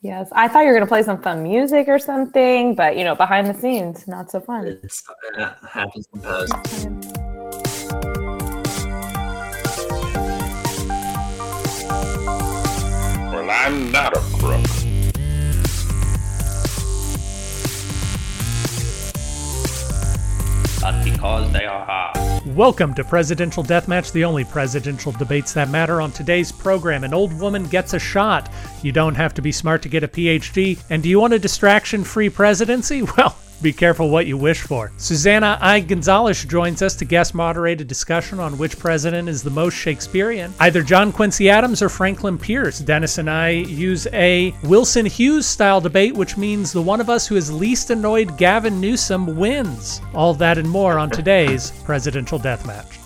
Yes, I thought you were gonna play some fun music or something, but you know, behind the scenes, not so fun. It's uh, happens in post. Well, I'm not a crook. But because they are hard. Welcome to Presidential Deathmatch, the only presidential debates that matter. On today's program, an old woman gets a shot. You don't have to be smart to get a PhD. And do you want a distraction free presidency? Well, be careful what you wish for. Susannah Eig-Gonzalez joins us to guest moderate a discussion on which president is the most Shakespearean. Either John Quincy Adams or Franklin Pierce. Dennis and I use a Wilson Hughes style debate, which means the one of us who is least annoyed Gavin Newsom wins. All that and more on today's Presidential Deathmatch.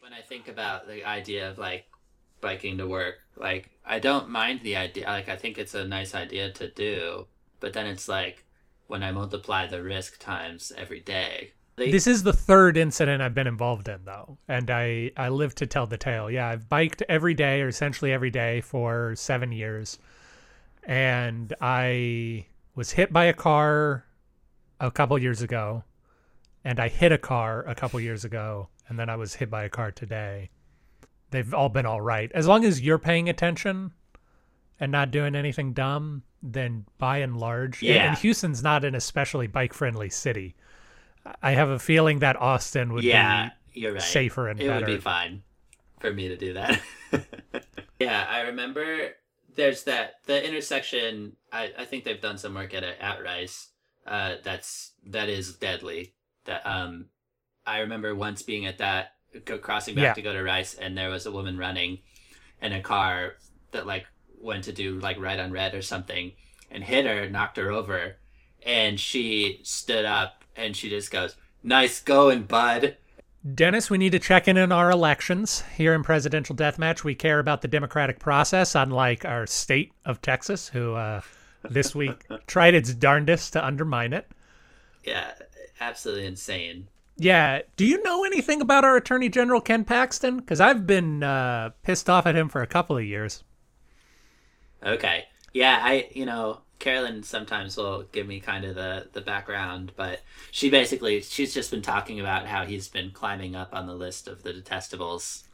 When I think about the idea of like biking to work, like I don't mind the idea. Like I think it's a nice idea to do, but then it's like when I multiply the risk times every day. They, This is the third incident I've been involved in, though, and I I live to tell the tale. Yeah, I've biked every day, or essentially every day, for seven years, and I was hit by a car a couple years ago, and I hit a car a couple years ago, and then I was hit by a car today. They've all been all right as long as you're paying attention and not doing anything dumb. Then by and large, Yeah. and Houston's not an especially bike friendly city. I have a feeling that Austin would yeah, you're be right. safer and it better. would be fine for me to do that. yeah, I remember there's that the intersection. I, I think they've done some work at it at Rice. Uh, that's that is deadly. That um, I remember once being at that crossing back Yeah. to go to Rice, and there was a woman running in a car that like went to do like right on red or something, and hit her, knocked her over, and she stood up and she just goes, "Nice going, bud." Dennis, we need to check in on our elections. Here in Presidential Deathmatch, we care about the democratic process, unlike our state of Texas, who uh, this week tried its darndest to undermine it. Yeah, absolutely insane. Yeah. Do you know anything about our Attorney General, Ken Paxton? Because I've been uh, pissed off at him for a couple of years. Okay. Yeah, I you know, Carolyn sometimes will give me kind of the the background, but she basically she's just been talking about how he's been climbing up on the list of the detestables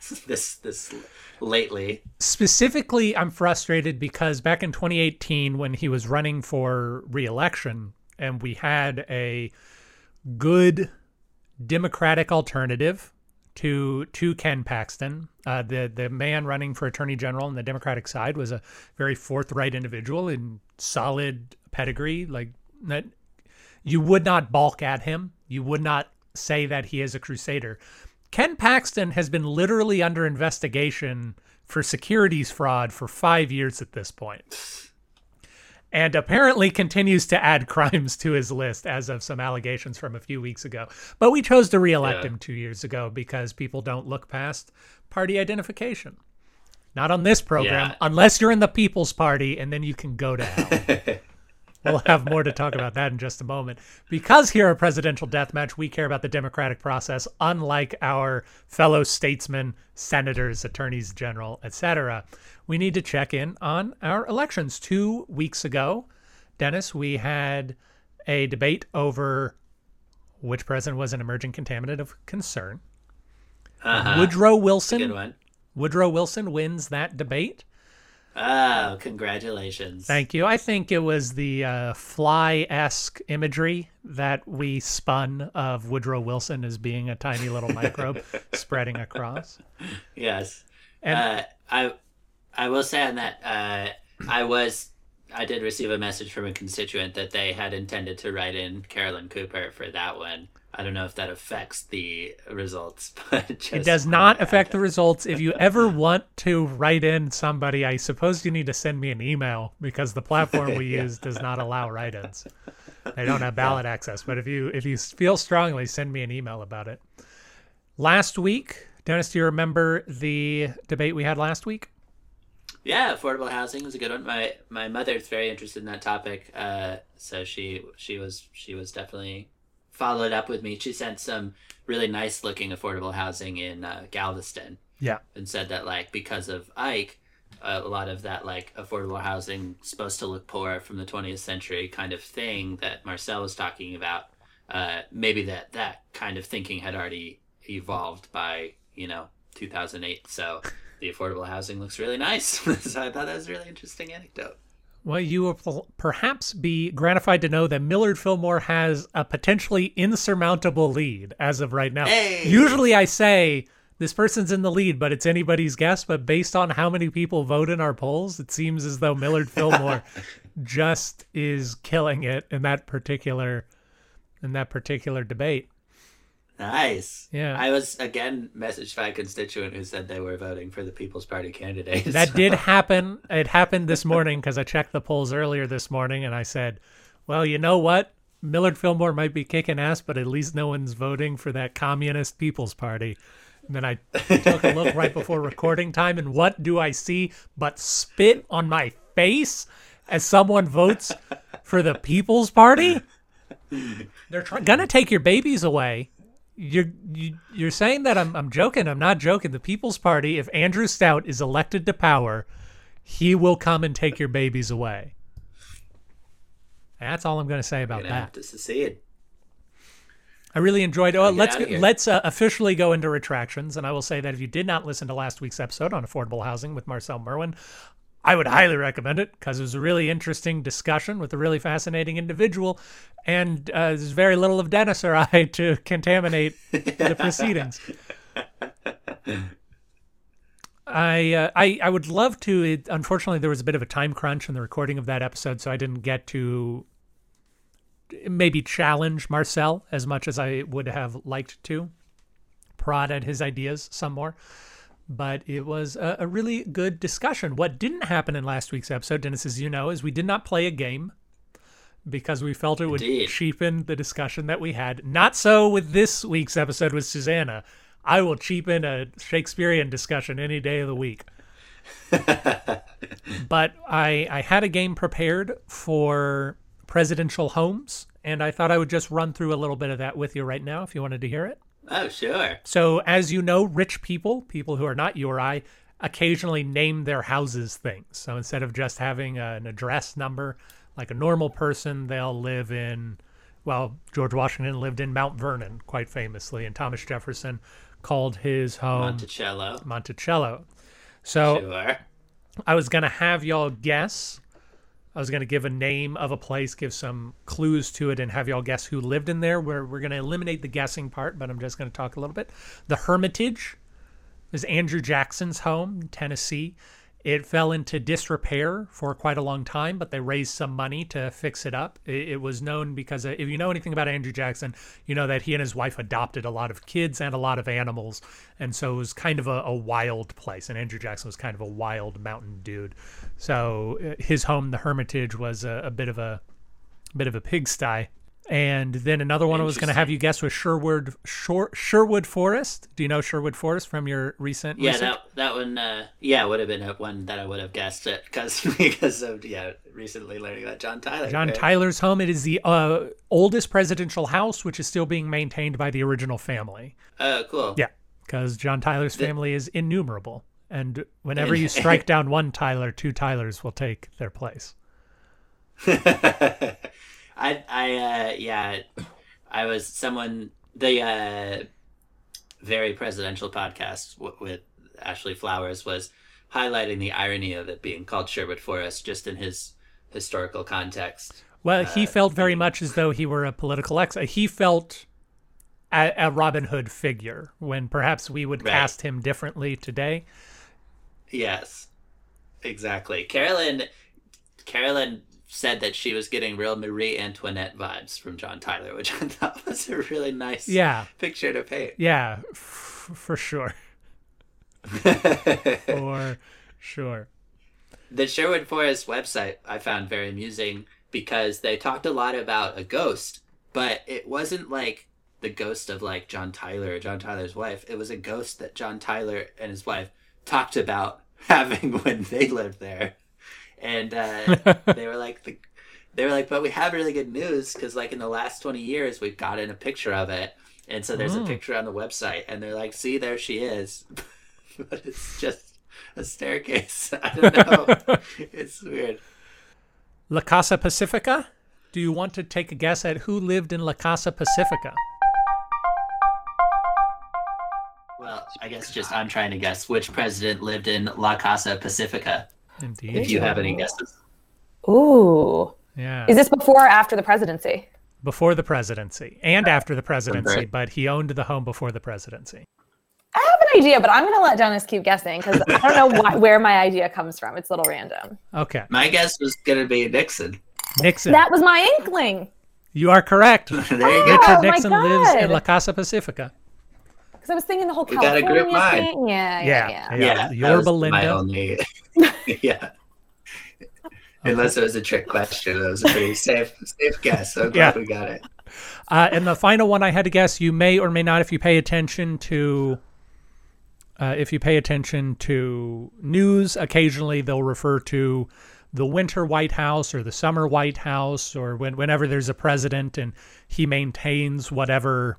this this lately. Specifically, I'm frustrated because back in 2018, when he was running for reelection, and we had a good Democratic alternative to to Ken Paxton, uh, the the man running for Attorney General on the Democratic side was a very forthright individual in solid pedigree. Like that, you would not balk at him. You would not say that he is a crusader. Ken Paxton has been literally under investigation for securities fraud for five years at this point. And apparently continues to add crimes to his list as of some allegations from a few weeks ago. But we chose to reelect Yeah. him two years ago because people don't look past party identification. Not on this program, Yeah. unless you're in the People's Party, and then you can go to hell. we'll have more to talk about that in just a moment. Because here at Presidential Deathmatch, we care about the democratic process, unlike our fellow statesmen, senators, attorneys general, etc. We need to check in on our elections. Two weeks ago, Dennis, we had a debate over which president was an emerging contaminant of concern. Uh-huh. Woodrow Good Wilson. one. Woodrow Wilson wins that debate. Oh, congratulations. Thank you. I think it was the uh, fly-esque imagery that we spun of Woodrow Wilson as being a tiny little microbe spreading across. Yes. And uh, I I will say on that uh, I was I did receive a message from a constituent that they had intended to write in Carolyn Cooper for that one. I don't know if that affects the results, but it does not affect the results. If you ever want to write in somebody, I suppose you need to send me an email because the platform we use does not allow write-ins. They don't have ballot access. But if you if you feel strongly, send me an email about it. Last week, Dennis, do you remember the debate we had last week? Yeah, affordable housing is a good one. My my mother's very interested in that topic, uh, so she she was she was definitely followed up with me. She sent some really nice looking affordable housing in uh, Galveston. Yeah. and said that like because of Ike, a lot of that like affordable housing supposed to look poor from the 20th century kind of thing that Marcel was talking about. Uh, maybe that that kind of thinking had already evolved by you know 2008. So the affordable housing looks really nice. so I thought that was a really interesting anecdote. Well, you will perhaps be gratified to know that Millard Fillmore has a potentially insurmountable lead as of right now. Hey! Usually I say this person's in the lead, but it's anybody's guess. But based on how many people vote in our polls, it seems as though Millard Fillmore just is killing it in that particular in that particular debate. Nice. Yeah. I was again messaged by a constituent who said they were voting for the People's Party candidate. That so- did happen. It happened this morning because I checked the polls earlier this morning and I said, well, you know what? Millard Fillmore might be kicking ass, but at least no one's voting for that Communist People's Party. And then I took a look right before recording time, and what do I see but spit on my face as someone votes for the People's Party? They're try- gonna take your babies away. You're you, you're saying that I'm I'm joking. I'm not joking. The People's Party, if Andrew Stout is elected to power, he will come and take your babies away. That's all I'm going to say about that. to secede. I really enjoyed. Oh, let's let's uh, officially go into retractions, and I will say that if you did not listen to last week's episode on affordable housing with Marcel Merwin, I would highly recommend it because it was a really interesting discussion with a really fascinating individual, and uh, there's very little of Dennis or I to contaminate the proceedings. I, uh, I I would love to. It, unfortunately, there was a bit of a time crunch in the recording of that episode, so I didn't get to maybe challenge Marcel as much as I would have liked to, prod at his ideas some more. But it was a, a really good discussion. What didn't happen in last week's episode, Dennis, as you know, is we did not play a game because we felt it would Indeed. cheapen the discussion that we had. Not so with this week's episode with Susanna. I will cheapen a Shakespearean discussion any day of the week. but I I had a game prepared for presidential homes, and I thought I would just run through a little bit of that with you right now if you wanted to hear it. Oh, sure. So, as you know, rich people, people who are not you or I, occasionally name their houses things. So instead of just having an address number, like a normal person, they'll live in, well, George Washington lived in Mount Vernon, quite famously, and Thomas Jefferson called his home Monticello. Monticello. So Sure. I was gonna have y'all guess. I was gonna give a name of a place, give some clues to it, and have y'all guess who lived in there. We're we're gonna eliminate the guessing part, but I'm just gonna talk a little bit. The Hermitage is Andrew Jackson's home in Tennessee. It fell into disrepair for quite a long time, but they raised some money to fix it up. It, was known because uh, if you know anything about Andrew Jackson, you know that he and his wife adopted a lot of kids and a lot of animals, and so it was kind of a, a wild place. And Andrew Jackson was kind of a wild mountain dude. So uh, his home, the Hermitage, was a, a bit of a bit of a pigsty. And then another one I was going to have you guess was Sherwood Shore, Sherwood Forest. Do you know Sherwood Forest from your recent? Yeah, recent? that that one. Uh, yeah, would have been a one that I would have guessed it because because of yeah recently learning about John Tyler. John right? Tyler's home. It is the uh, oldest presidential house, which is still being maintained by the original family. Oh, cool. Yeah, because John Tyler's family is innumerable, and whenever you strike down one Tyler, two Tylers will take their place. I I uh, yeah, I was someone the uh, very presidential podcast w- with Ashley Flowers was highlighting the irony of it being called Sherwood Forest just in his historical context. Well, he felt very much as though he were a political ex. He felt a, a Robin Hood figure when perhaps we would Right. cast him differently today. Yes, exactly. Carolyn, Carolyn said that she was getting real Marie Antoinette vibes from John Tyler, which I thought was a really nice Yeah, picture to paint. yeah, f- for sure, for sure. the Sherwood Forest website I found very amusing because they talked a lot about a ghost, but it wasn't like the ghost of like John Tyler or John Tyler's wife. It was a ghost that John Tyler and his wife talked about having when they lived there. And uh, they were like the they were like, but we have really good news because like in the last 20 years we've gotten a picture of it. And so there's Oh. a picture on the website and they're like, see there she is. but it's just a staircase. I don't know. it's weird. La Casa Pacifica? Do you want to take a guess at who lived in La Casa Pacifica? Well, I guess just I'm trying to guess which president lived in La Casa Pacifica. Indeed. If you have any guesses. Ooh. Yeah. Is this before or after the presidency? Before the presidency and after the presidency, Right. but he owned the home before the presidency. I have an idea, but I'm going to let Dennis keep guessing because I don't know why, where my idea comes from. It's a little random. Okay. My guess was gonna be Nixon. Nixon. That was my inkling you are correct. there you go. Oh, Richard my Nixon lives in La Casa Pacifica. Because I was thinking the whole We got a California mind. thing. Yeah, Yeah. yeah, yeah. Yeah. that Yorba was My only, yeah. Unless it was a trick question, that was a pretty safe, safe guess. I'm glad Yeah. we got it. Uh, and the final one I had to guess, you may or may not, if you pay attention to, uh, if you pay attention to news, occasionally they'll refer to the winter White House or the summer White House, or when, whenever there's a president and he maintains whatever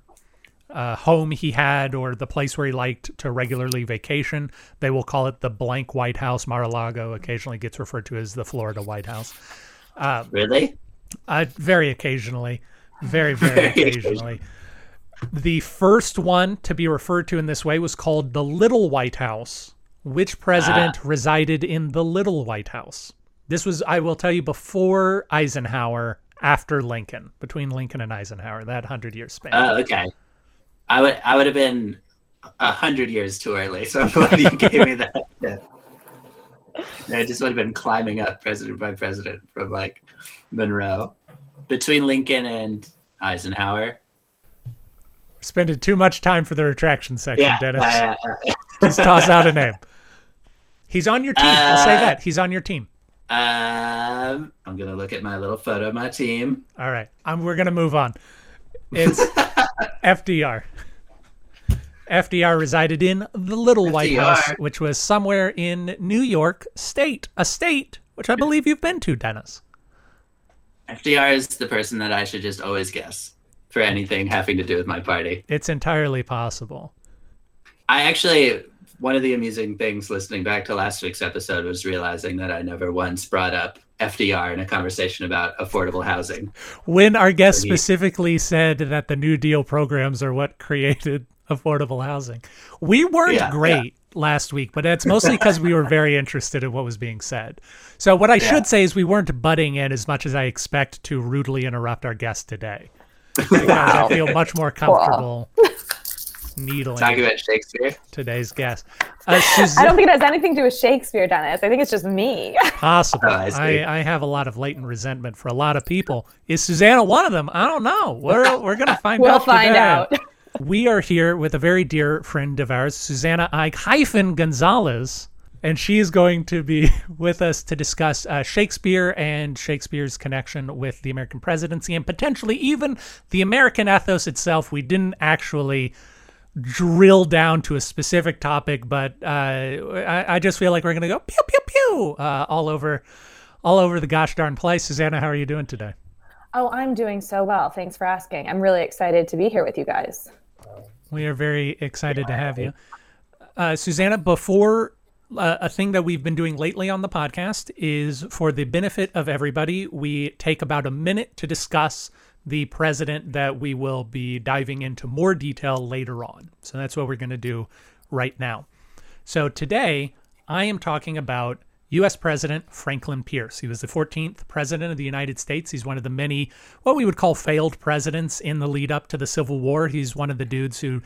uh, home he had or the place where he liked to regularly vacation, they will call it the blank White House. Mar-a-Lago occasionally gets referred to as the Florida White House. Really? Uh, very occasionally. Very, very occasionally. The first one to be referred to in this way was called the Little White House. Which president resided in the Little White House? This was, I will tell you, before Eisenhower, after Lincoln, between Lincoln and Eisenhower, that hundred year span. Oh, okay. I would, I would have been a hundred years too early, so I'm glad you gave me that. Yeah. I just would have been climbing up president by president from like Monroe, between Lincoln and Eisenhower. Spending too much time for the retraction section, Yeah, Dennis. uh, Just toss out a name. He's on your team. I'll say Uh, that. He's on your team. um, I'm gonna look at my little photo of my team. All right. Um, we're going to move on. It's FDR. FDR resided in the Little White House, which was somewhere in New York State, a state which I believe you've been to, Dennis. FDR is the person that I should just always guess for anything having to do with my party. It's entirely possible. I actually, one of the amusing things listening back to last week's episode was realizing that I never once brought up FDR in a conversation about affordable housing. When our guest Maybe. specifically said that the New Deal programs are what created affordable housing, we weren't Yeah, great last week, but it's mostly because we were very interested in what was being said. So, what I Yeah. should say is we weren't butting in as much as I expect to rudely interrupt our guest today. Because I feel much more comfortable needling Talking about Shakespeare. today's guest. Uh, I don't think it has anything to do with Shakespeare, Dennis. I think it's just me. possible. Oh, I. I, I have a lot of latent resentment for a lot of people. Is Susanna one of them? I don't know. We're we're gonna find out. we'll find today. out. We are here with a very dear friend of ours, Susannah Eig hyphen Gonzalez, and she is going to be with us to discuss uh, Shakespeare and Shakespeare's connection with the American presidency and potentially even the American ethos itself. We didn't actually drill down to a specific topic, but uh, I, I just feel like we're going to go pew pew pew uh, all over, all over the gosh darn place. Susanna, how are you doing today? Oh, I'm doing so well. Thanks for asking. I'm really excited to be here with you guys. We are very excited to have you. Uh, Susanna, before uh, a thing that we've been doing lately on the podcast is for the benefit of everybody, we take about a minute to discuss the president that we will be diving into more detail later on. So that's what we're going to do right now. So today, I am talking about U.S. President Franklin Pierce. He was the 14th president of the United States. He's one of the many, what we would call failed presidents in the lead up to the Civil War. He's one of the dudes who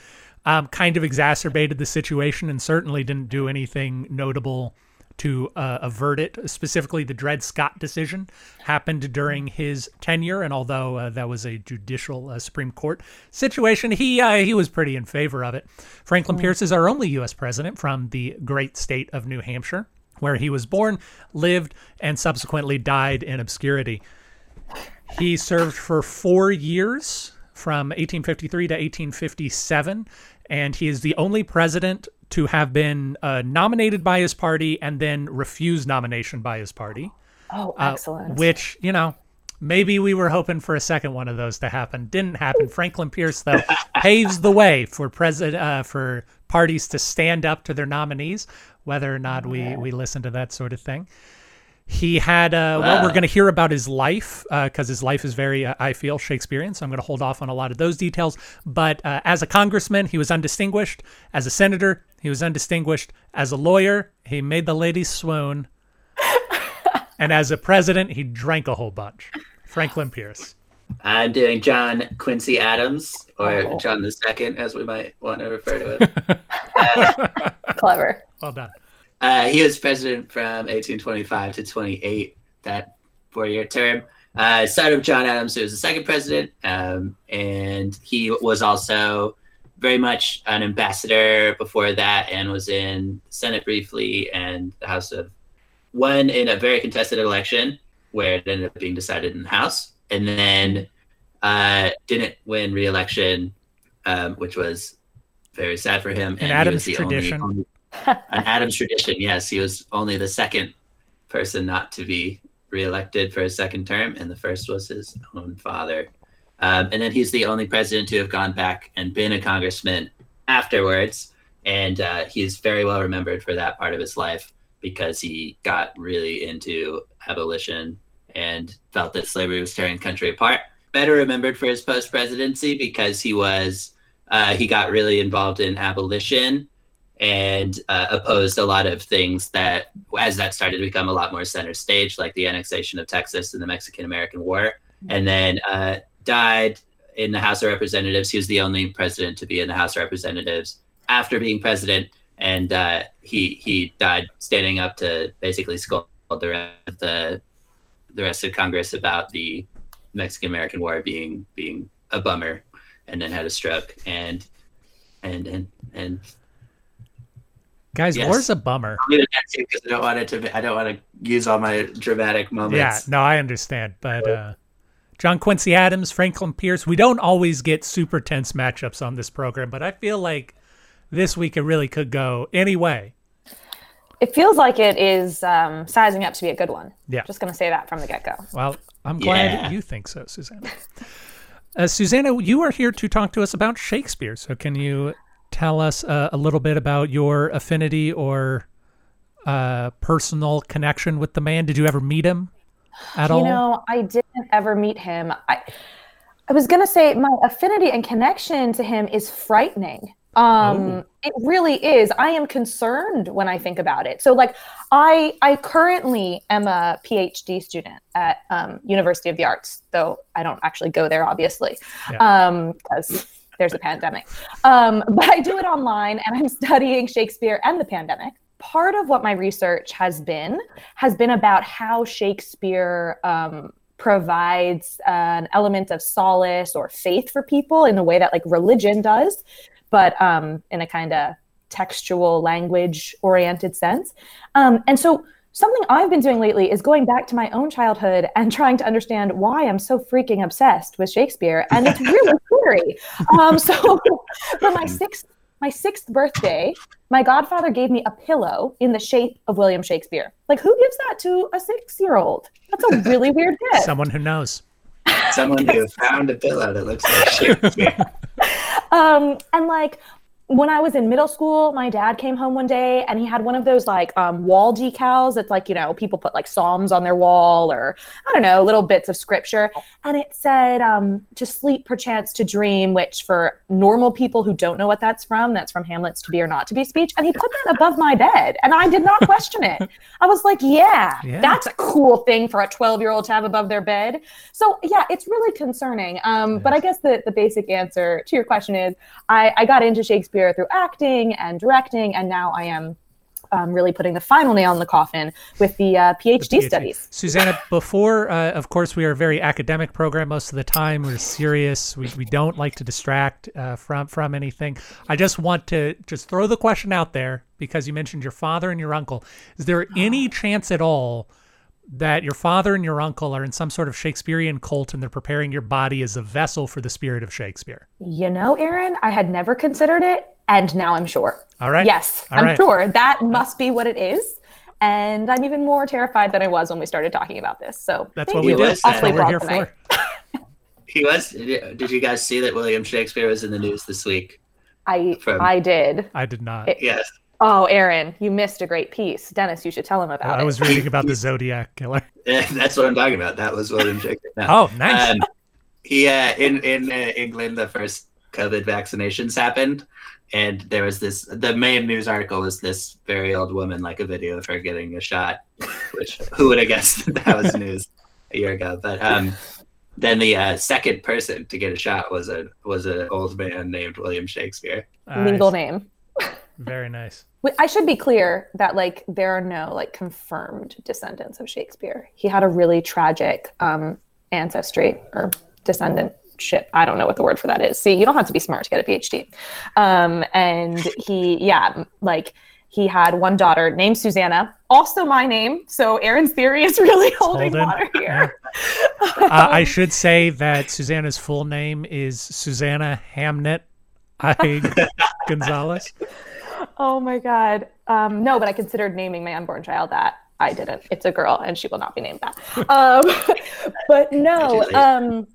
um, kind of exacerbated the situation and certainly didn't do anything notable to uh, avert it. Specifically, the Dred Scott decision happened during his tenure, and although uh, that was a judicial uh, Supreme Court situation, he uh, he was pretty in favor of it. Franklin Pierce is our only U.S. president from the great state of New Hampshire, where he was born, lived, and subsequently died in obscurity. He served for four years from 1853 to 1857, and he is the only president to have been uh, nominated by his party and then refused nomination by his party. Oh, uh, excellent. which, you know, Maybe we were hoping for a second one of those to happen. Didn't happen. Franklin Pierce, though, paves the way for president uh, for parties to stand up to their nominees, whether or not we we listen to that sort of thing. He had, uh, well, we're going to hear about his life because his life is very, uh, I feel, Shakespearean. So I'm going to hold off on a lot of those details. But uh, as a congressman, he was undistinguished. As a senator, he was undistinguished. As a lawyer, he made the ladies swoon. and as a president, he drank a whole bunch. Franklin Pierce. I'm doing John Quincy Adams, or Oh. John the Second, as we might want to refer to him. Clever. Well done. Uh, he was president from 1825 to 28, that four-year term. Uh, son of John Adams, who was the second president, um, and he was also very much an ambassador before that, and was in the Senate briefly and the House of won in a very contested election where it ended up being decided in the House, and then uh, didn't win re-election, um, which was very sad for him. An he Adams the only- tradition. only- an Adams tradition. Yes, he was only the second person not to be reelected for a second term, and the first was his own father. Um, and then he's the only president to have gone back and been a congressman afterwards. And uh, he's very well remembered for that part of his life because he got really into abolition and felt that slavery was tearing the country apart. Better remembered for his post presidency because he was uh, he got really involved in abolition and uh, opposed a lot of things that, as that started to become a lot more center stage, like the annexation of Texas and the Mexican American War, and then uh, died in the House of Representatives. He was the only president to be in the House of Representatives after being president, and uh, he he died standing up to basically scold the rest of the the rest of Congress about the Mexican American War being being a bummer, and then had a stroke and and and and Guys, Yes. war's a bummer. I'll leave it at two because I don't want it to. Be, I don't want to use all my dramatic moments. Yeah, no, I understand. But uh, John Quincy Adams, Franklin Pierce, we don't always get super tense matchups on this program, but I feel like this week it really could go any way. It feels like it is um, sizing up to be a good one. Yeah. Just going to say that from the get go. Well, I'm glad Yeah. you think so, Susanna. Uh, Susanna, you are here to talk to us about Shakespeare. So can you tell us uh, a little bit about your affinity or uh, personal connection with the man? Did you ever meet him at all? You know, I didn't ever meet him. I, I was gonna say my affinity and connection to him is frightening. Um, it really is. I am concerned when I think about it. So, like, I I currently am a PhD student at um, University of the Arts, though I don't actually go there, obviously, because there's a pandemic. Um, but I do it online, and I'm studying Shakespeare and the pandemic. Part of what my research has been has been about how Shakespeare um, provides an element of solace or faith for people in the way that like religion does, but um, in a kind of textual language oriented sense. Um, and so something I've been doing lately is going back to my own childhood and trying to understand why I'm so freaking obsessed with Shakespeare. And it's really scary. Um, so for my sixth my sixth birthday, my godfather gave me a pillow in the shape of William Shakespeare. Like, who gives that to a six year old? That's a really weird gift. Someone who knows. Someone who found a pillow that looks like Shakespeare. um, and like when I was in middle school, my dad came home one day and he had one of those like um, wall decals. It's like, you know, people put like Psalms on their wall or I don't know, little bits of scripture. And it said, um, to sleep perchance to dream, which for normal people who don't know what that's from, that's from Hamlet's to be or not to be speech. And he put that above my bed and I did not question it. I was like, yeah, Yeah. that's a cool thing for a 12 year old to have above their bed. So yeah, it's really concerning. Um, But I guess the, the basic answer to your question is I, I got into Shakespeare through acting and directing, and now I am um, really putting the final nail in the coffin with the uh, PhD, PhD. studies. Susanna, before, uh, of course, we are a very academic program most of the time. We're serious. We, we don't like to distract uh, from from anything. I just want to just throw the question out there because you mentioned your father and your uncle. Is there any chance at all that your father and your uncle are in some sort of Shakespearean cult and they're preparing your body as a vessel for the spirit of Shakespeare? You know, Aaron, I had never considered it, and now I'm sure. All right. Yes, All I'm right. sure that uh, must be what it is. and I'm even more terrified than I was when we started talking about this. So That's what we you. do. That's That's what we're here tonight. for. He was. Did you guys see that William Shakespeare was in the news this week? I From- I did. I did not. It- Yes. Oh, Aaron, you missed a great piece. Dennis, you should tell him about I it. I was reading about the Zodiac killer. Yeah, that's what I'm talking about. That was William Shakespeare. No. Oh, nice. Um, he uh, in in uh, England, the first COVID vaccinations happened, and there was this. The main news article was this very old woman, like a video of her getting a shot. Which who would have guessed that was news a year ago? But um, then the uh, second person to get a shot was a was an old man named William Shakespeare. Legal Nice. name. Very nice. I should be clear that like there are no like confirmed descendants of Shakespeare. He had a really tragic um, ancestry or descendantship. I don't know what the word for that is. See, you don't have to be smart to get a PhD. Um, and he, yeah, like he had one daughter named Susanna, also my name. So Aaron's theory is really holding holding, water here. Uh, I should say that Susanna's full name is Susanna Hamnet I. Gonzalez. Oh my god. Um, no, but I considered naming my unborn child that. I didn't. It's a girl, and she will not be named that. Um, but no. Um,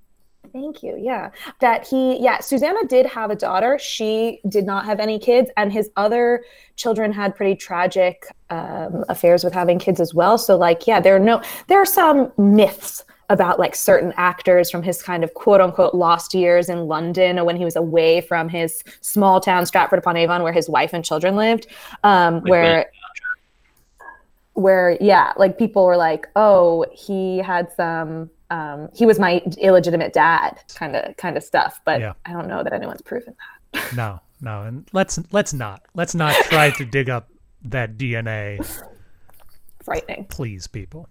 thank you. Yeah, that he. Yeah, Susanna did have a daughter. She did not have any kids, and his other children had pretty tragic um, affairs with having kids as well. So, like, yeah, there are no. There are some myths about like certain actors from his kind of quote unquote lost years in London or when he was away from his small town Stratford upon Avon where his wife and children lived um, Like where where yeah like people were like oh he had some um, he was my illegitimate dad kind of kind of stuff but Yeah. I don't know that anyone's proven that No, no, and let's let's not let's not try to dig up that DNA, frightening please, people.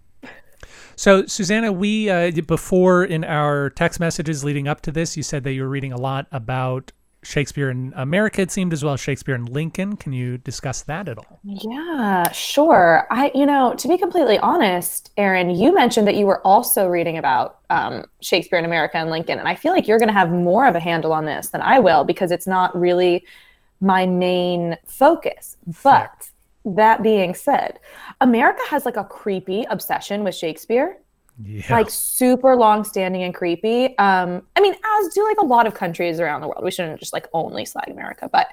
So, Susanna, we uh, before in our text messages leading up to this, you said that you were reading a lot about Shakespeare in America. It seemed as well as Shakespeare in Lincoln. Can you discuss that at all? Yeah, sure. I, you know, to be completely honest, Aaron, you mentioned that you were also reading about um, Shakespeare in America and Lincoln, and I feel like you're going to have more of a handle on this than I will because it's not really my main focus. But that being said, America has like a creepy obsession with Shakespeare Yeah, like super long standing and creepy. Um, I mean, as do like a lot of countries around the world. We shouldn't just like only slag America, but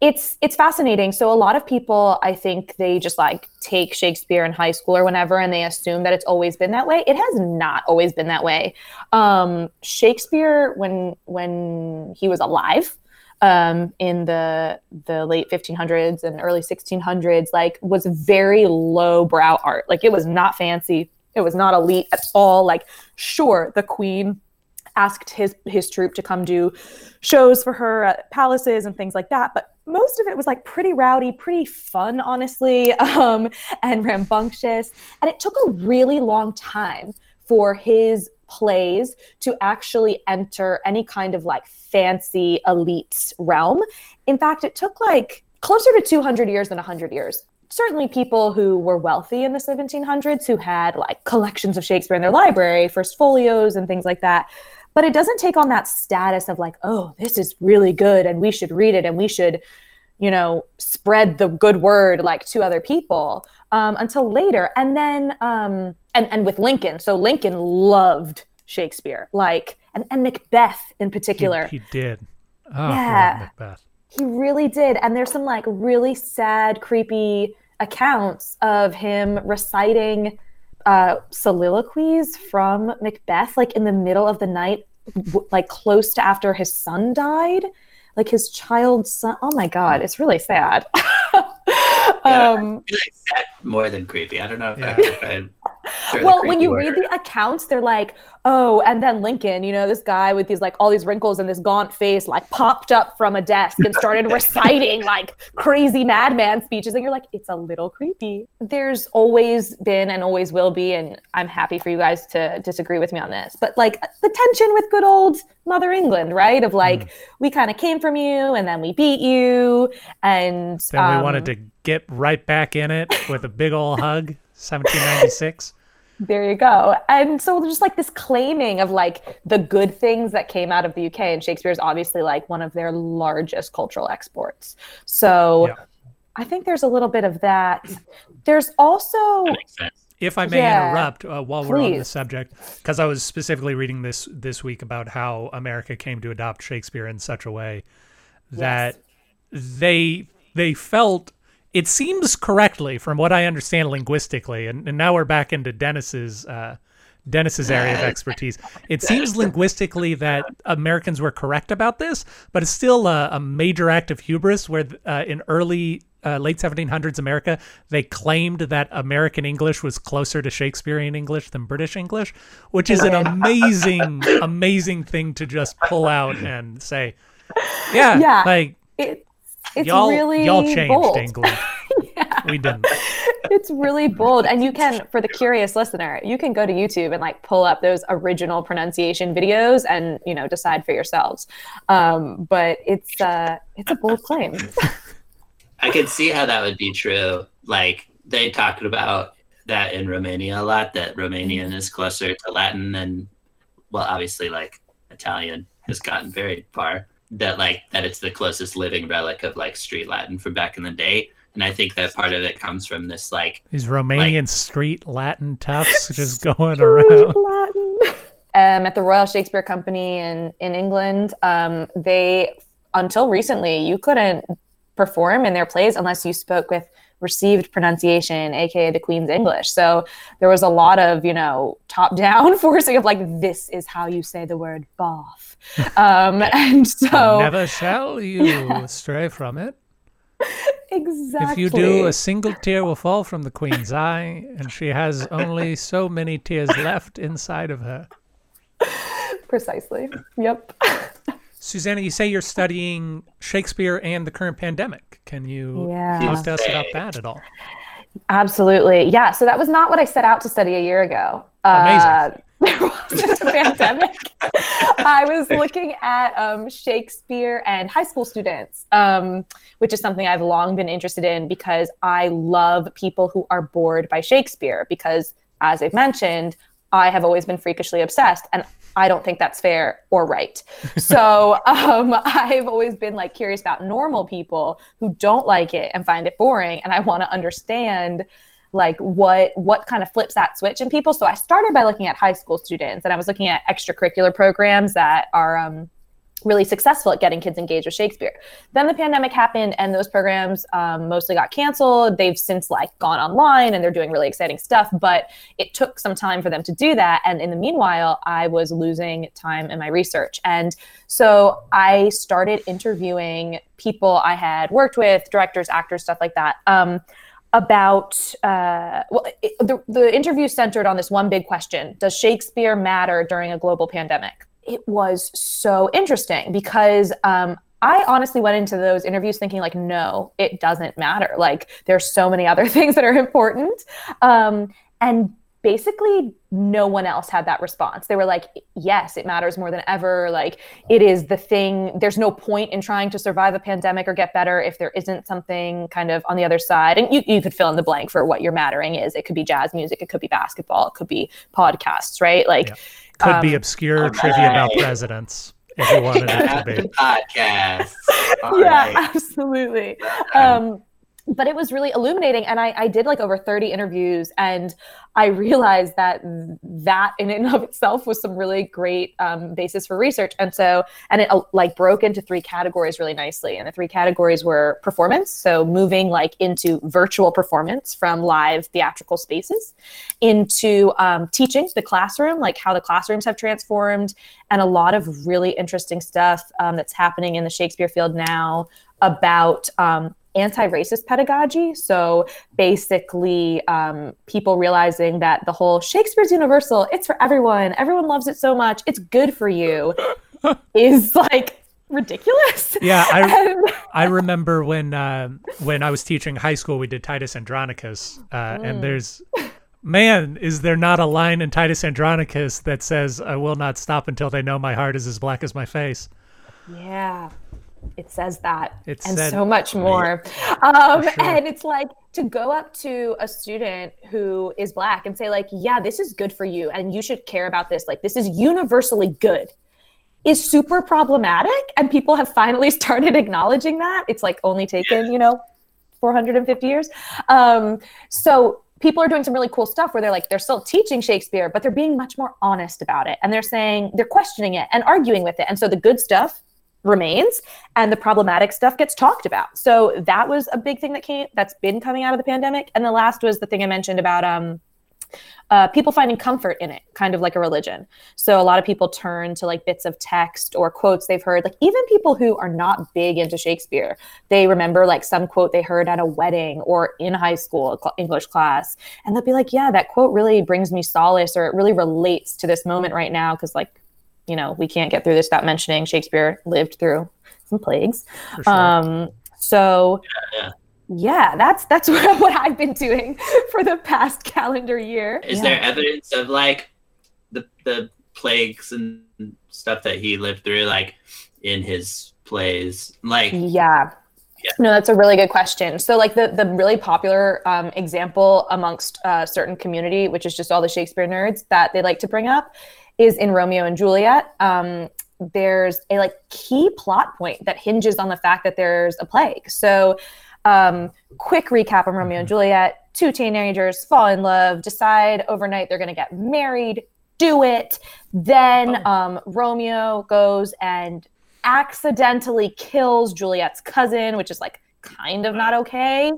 it's it's fascinating. So a lot of people, I think, they just like take Shakespeare in high school or whenever, and they assume that it's always been that way. It has not always been that way. Um, Shakespeare, when when he was alive, um, in the the late 1500s and early 1600s, like was very low brow art. Like it was not fancy. It was not elite at all. Like, sure, the queen asked his his troupe to come do shows for her at palaces and things like that, but most of it was like pretty rowdy, pretty fun, honestly, um, and rambunctious. And it took a really long time for his plays to actually enter any kind of like fancy elite realm. In fact, it took like closer to 200 years than 100 years certainly people who were wealthy in the 1700s who had like collections of Shakespeare in their library, first folios and things like that. But it doesn't take on that status of like, oh, this is really good and we should read it and we should, you know, spread the good word like to other people um, until later. And then, um, and, and with Lincoln, so Lincoln loved Shakespeare, like, and, and Macbeth in particular he did. Oh, Yeah. Macbeth. he really did and there's some like really sad creepy accounts of him reciting uh soliloquies from macbeth like in the middle of the night w- like close to after his son died like his child's son oh my god it's really sad um I feel like that more than creepy. I don't know if Yeah. I, if I'd throw the well when you word. read the accounts they're like oh and then lincoln you know this guy with these like all these wrinkles and this gaunt face like popped up from a desk and started reciting like crazy madman speeches and you're like it's a little creepy there's always been and always will be and i'm happy for you guys to disagree with me on this but like the tension with good old mother england right of like we kind of came from you and then we beat you and Then we um, wanted to get right back in it with a big old hug. 1796. There you go. And so there's just like this claiming of like the good things that came out of the UK and Shakespeare is obviously like one of their largest cultural exports. So Yeah. I think there's a little bit of that. There's also That. If I may Yeah, interrupt uh, while we're on the subject, because I was specifically reading this this week about how America came to adopt Shakespeare in such a way that they they felt it seems correctly from what I understand linguistically, and, and now we're back into Dennis's uh, Dennis's area of expertise. It seems linguistically that Americans were correct about this, but it's still a, a major act of hubris where uh, in early uh, late 1700s America, they claimed that American English was closer to Shakespearean English than British English, which is an amazing, amazing thing to just pull out and say, yeah, Yeah. like it, it's y'all, really y'all changed bold. England. We didn't. it's really bold and you can for the curious listener you can go to youtube and like pull up those original pronunciation videos and you know decide for yourselves um, but it's uh it's a bold claim I could see how that would be true. Like they talked about that in Romania a lot. That Romanian is closer to Latin than, well, obviously like Italian has gotten very far. That like that it's the closest living relic of like street Latin from back in the day. And I think that part of it comes from this like These Romanian street Latin toughs just going around. Latin. Um, at the Royal Shakespeare Company in in England, um, they until recently you couldn't perform in their plays unless you spoke with received pronunciation, aka the Queen's English. So there was a lot of you know top down forcing of like this is how you say the word bath, um, and so Never shall you stray from it. exactly If you do, a single tear will fall from the queen's eye, and she has only so many tears left inside of her. precisely. Yep. Susanna, you say you're studying Shakespeare and the current pandemic. Can you Yeah. talk to us about that at all? Absolutely. Yeah. So that was not what I set out to study a year ago. Amazing. Uh, there wasn't a pandemic. I was looking at um, Shakespeare and high school students, um, which is something I've long been interested in because I love people who are bored by Shakespeare. Because, as I've mentioned, I have always been freakishly obsessed, and I don't think that's fair or right. So um, I've always been like curious about normal people who don't like it and find it boring, and I want to understand like what what kind of flips that switch in people. So I started by looking at high school students, and I was looking at extracurricular programs that are um, really successful at getting kids engaged with Shakespeare. Then the pandemic happened, and those programs um, mostly got canceled. They've since like gone online, and they're doing really exciting stuff. But it took some time for them to do that, and in the meanwhile, I was losing time in my research, and so I started interviewing people I had worked with, directors, actors, stuff like that. Um, about uh, well, it, the the interview centered on this one big question: Does Shakespeare matter during a global pandemic? It was so interesting because um, I honestly went into those interviews thinking like, no, it doesn't matter. Like, there's so many other things that are important, um, and basically no one else had that response. They were like, yes, it matters more than ever. Like it is the thing. There's no point in trying to survive a pandemic or get better if there isn't something kind of on the other side. And you, you could fill in the blank for what your mattering is. It could be jazz music, it could be basketball, it could be podcasts, right? Like Yeah. Could be Um, obscure all trivia about presidents if you wanted it to Not be. Podcasts. All yeah, right. absolutely. Um, but it was really illuminating, and I, I did like over thirty interviews, and I realized that that in and of itself was some really great um, basis for research. And so, and it uh, like broke into three categories really nicely. And the three categories were performance, so moving like into virtual performance from live theatrical spaces, into um, teaching the classroom, like how the classrooms have transformed, and a lot of really interesting stuff um, that's happening in the Shakespeare field now about um, anti-racist pedagogy so basically um, people realizing that the whole shakespeare's universal it's for everyone everyone loves it so much it's good for you is like ridiculous Yeah, I I remember when uh, when I was teaching high school, we did Titus Andronicus, uh, Mm. and there's man, is there not a line in Titus Andronicus that says, "I will not stop until they know my heart is as black as my face." Yeah, it says that It and so much more. Um, sure. And it's like to go up to a student who is black and say, like, yeah, this is good for you, and you should care about this. Like, this is universally good. Is super problematic, and people have finally started acknowledging that. It's like only taken, you know, 450 years. Um, so people are doing some really cool stuff where they're like they're still teaching Shakespeare, but they're being much more honest about it, and they're saying they're questioning it and arguing with it, and so the good stuff remains and the problematic stuff gets talked about so that was a big thing that came that's been coming out of the pandemic and the last was the thing i mentioned about um uh, people finding comfort in it, kind of like a religion. So a lot of people turn to like bits of text or quotes they've heard. Like even people who are not big into Shakespeare, they remember like some quote they heard at a wedding or in high school English class, and they'll be like, "Yeah, that quote really brings me solace, or it really relates to this moment right now." Because like, you know, we can't get through this without mentioning Shakespeare lived through some plagues. Sure. Um, so. Yeah, yeah yeah, that's that's what, what I've been doing for the past calendar year. Is yeah. there evidence of like the the plagues and stuff that he lived through, like in his plays? Like, yeah. Yeah. No, that's a really good question. So, like the the really popular um, example amongst a uh, certain community, which is just all the Shakespeare nerds that they like to bring up, is in Romeo and Juliet. Um, there's a like key plot point that hinges on the fact that there's a plague. So, um, quick recap on Romeo and mm-hmm. Juliet. Two teenagers fall in love, decide overnight they're going to get married, do it. Then oh. um, Romeo goes and accidentally kills Juliet's cousin, which is like kind of not okay.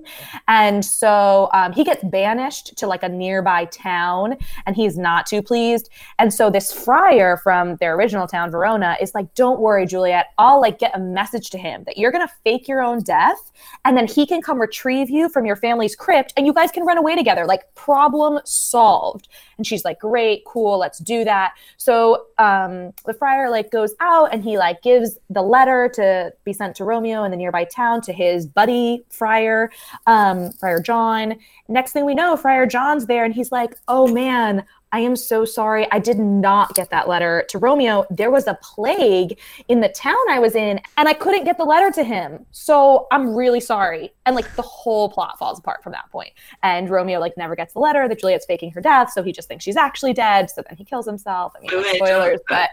And so um, he gets banished to like a nearby town and he's not too pleased. And so this friar from their original town, Verona, is like, Don't worry, Juliet. I'll like get a message to him that you're going to fake your own death and then he can come retrieve you from your family's crypt and you guys can run away together. Like, problem solved. And she's like, Great, cool, let's do that. So um, the friar like goes out and he like gives the letter to be sent to Romeo in the nearby town to his buddy Friar, um, Friar John. Next thing we know, Friar John's there and he's like, oh man, I am so sorry. I did not get that letter to Romeo. There was a plague in the town I was in, and I couldn't get the letter to him. So I'm really sorry. And like the whole plot falls apart from that point. And Romeo like never gets the letter that Juliet's faking her death, so he just thinks she's actually dead. So then he kills himself. I mean, spoilers, but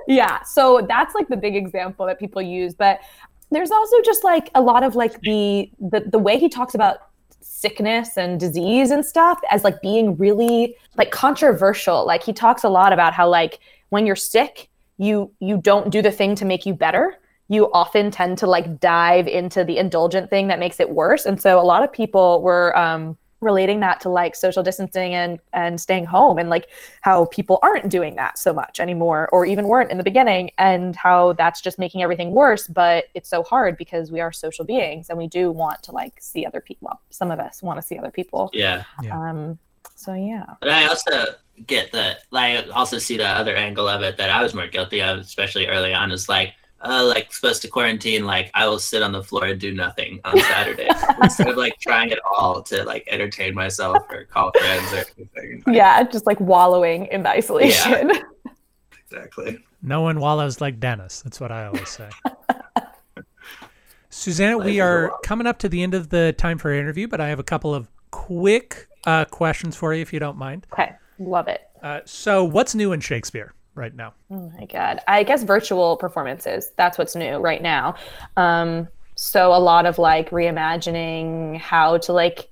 yeah. So that's like the big example that people use. But there's also just like a lot of like the the, the way he talks about sickness and disease and stuff as like being really like controversial. Like he talks a lot about how like when you're sick you you don't do the thing to make you better. You often tend to like dive into the indulgent thing that makes it worse. And so a lot of people were um relating that to like social distancing and and staying home and like how people aren't doing that so much anymore or even weren't in the beginning and how that's just making everything worse but it's so hard because we are social beings and we do want to like see other people well, some of us want to see other people. Yeah, yeah. um so yeah. But i also get the like also see the other angle of it that i was more guilty of especially early on is like uh, like supposed to quarantine, like I will sit on the floor and do nothing on Saturday instead of like trying at all to like entertain myself or call friends or anything. yeah, just like wallowing in the isolation. Yeah, exactly. No one wallows like Dennis. That's what I always say. Susannah, we are coming up to the end of the time for our interview, but I have a couple of quick uh, questions for you, if you don't mind. Okay, love it. Uh, so, what's new in Shakespeare? Right now? Oh my god! I guess virtual performances. That's what's new right now. Um, so a lot of like reimagining how to like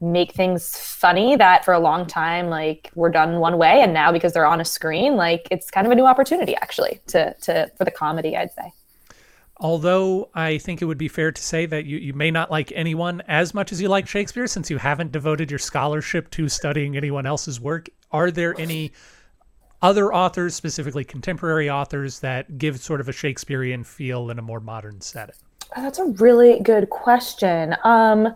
make things funny that for a long time like were done one way and now because they're on a screen like it's kind of a new opportunity actually to to for the comedy i'd say although i think it would be fair to say that you, you may not like anyone as much as you like shakespeare since you haven't devoted your scholarship to studying anyone else's work are there any other authors, specifically contemporary authors, that give sort of a Shakespearean feel in a more modern setting? Oh, that's a really good question. Um,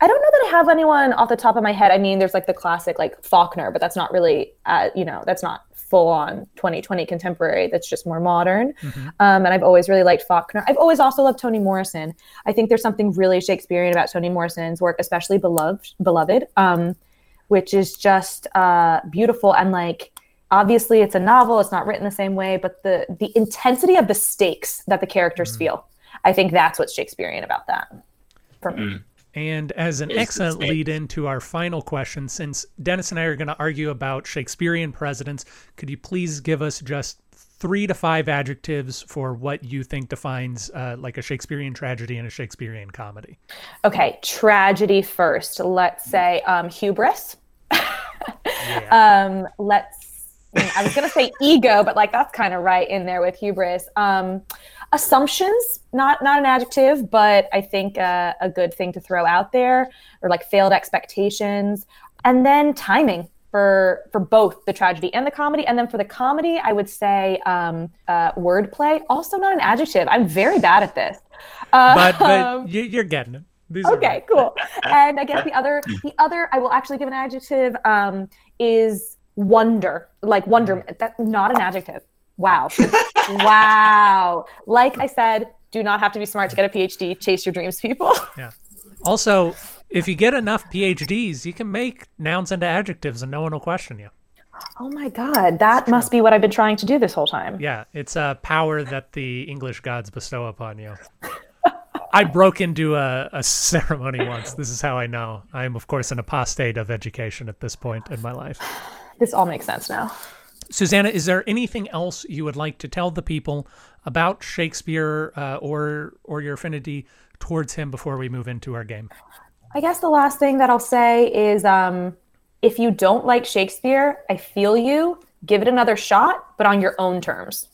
I don't know that I have anyone off the top of my head. I mean, there's like the classic like Faulkner, but that's not really, uh, you know, that's not full on 2020 contemporary. That's just more modern. Mm-hmm. Um, and I've always really liked Faulkner. I've always also loved Toni Morrison. I think there's something really Shakespearean about Toni Morrison's work, especially Beloved, Beloved, um, which is just uh, beautiful and like obviously it's a novel it's not written the same way but the the intensity of the stakes that the characters mm. feel i think that's what's shakespearean about that for me mm. and as an excellent lead into our final question since dennis and i are going to argue about shakespearean presidents could you please give us just three to five adjectives for what you think defines uh, like a Shakespearean tragedy and a Shakespearean comedy. Okay, tragedy first. Let's say um, hubris. Yeah. um, let's. I was gonna say ego, but like that's kind of right in there with hubris. Um, assumptions, not not an adjective, but I think uh, a good thing to throw out there, or like failed expectations, and then timing for for both the tragedy and the comedy. And then for the comedy, I would say um, uh, wordplay, also not an adjective. I'm very bad at this. Uh, but but you, you're getting it. These okay right. cool and i guess the other the other i will actually give an adjective um is wonder like wonderment mm-hmm. that's not an adjective wow wow like i said do not have to be smart to get a phd chase your dreams people Yeah. Also, if you get enough PhDs, you can make nouns into adjectives and no one will question you. oh my god that must be what i've been trying to do this whole time Yeah, it's a power that the English gods bestow upon you. I broke into a, a ceremony once. This is how I know. I am, of course, an apostate of education at this point in my life. This all makes sense now. Susannah, is there anything else you would like to tell the people about Shakespeare uh, or or your affinity towards him before we move into our game? i guess the last thing that i'll say is um if you don't like shakespeare i feel you. Give it another shot but on your own terms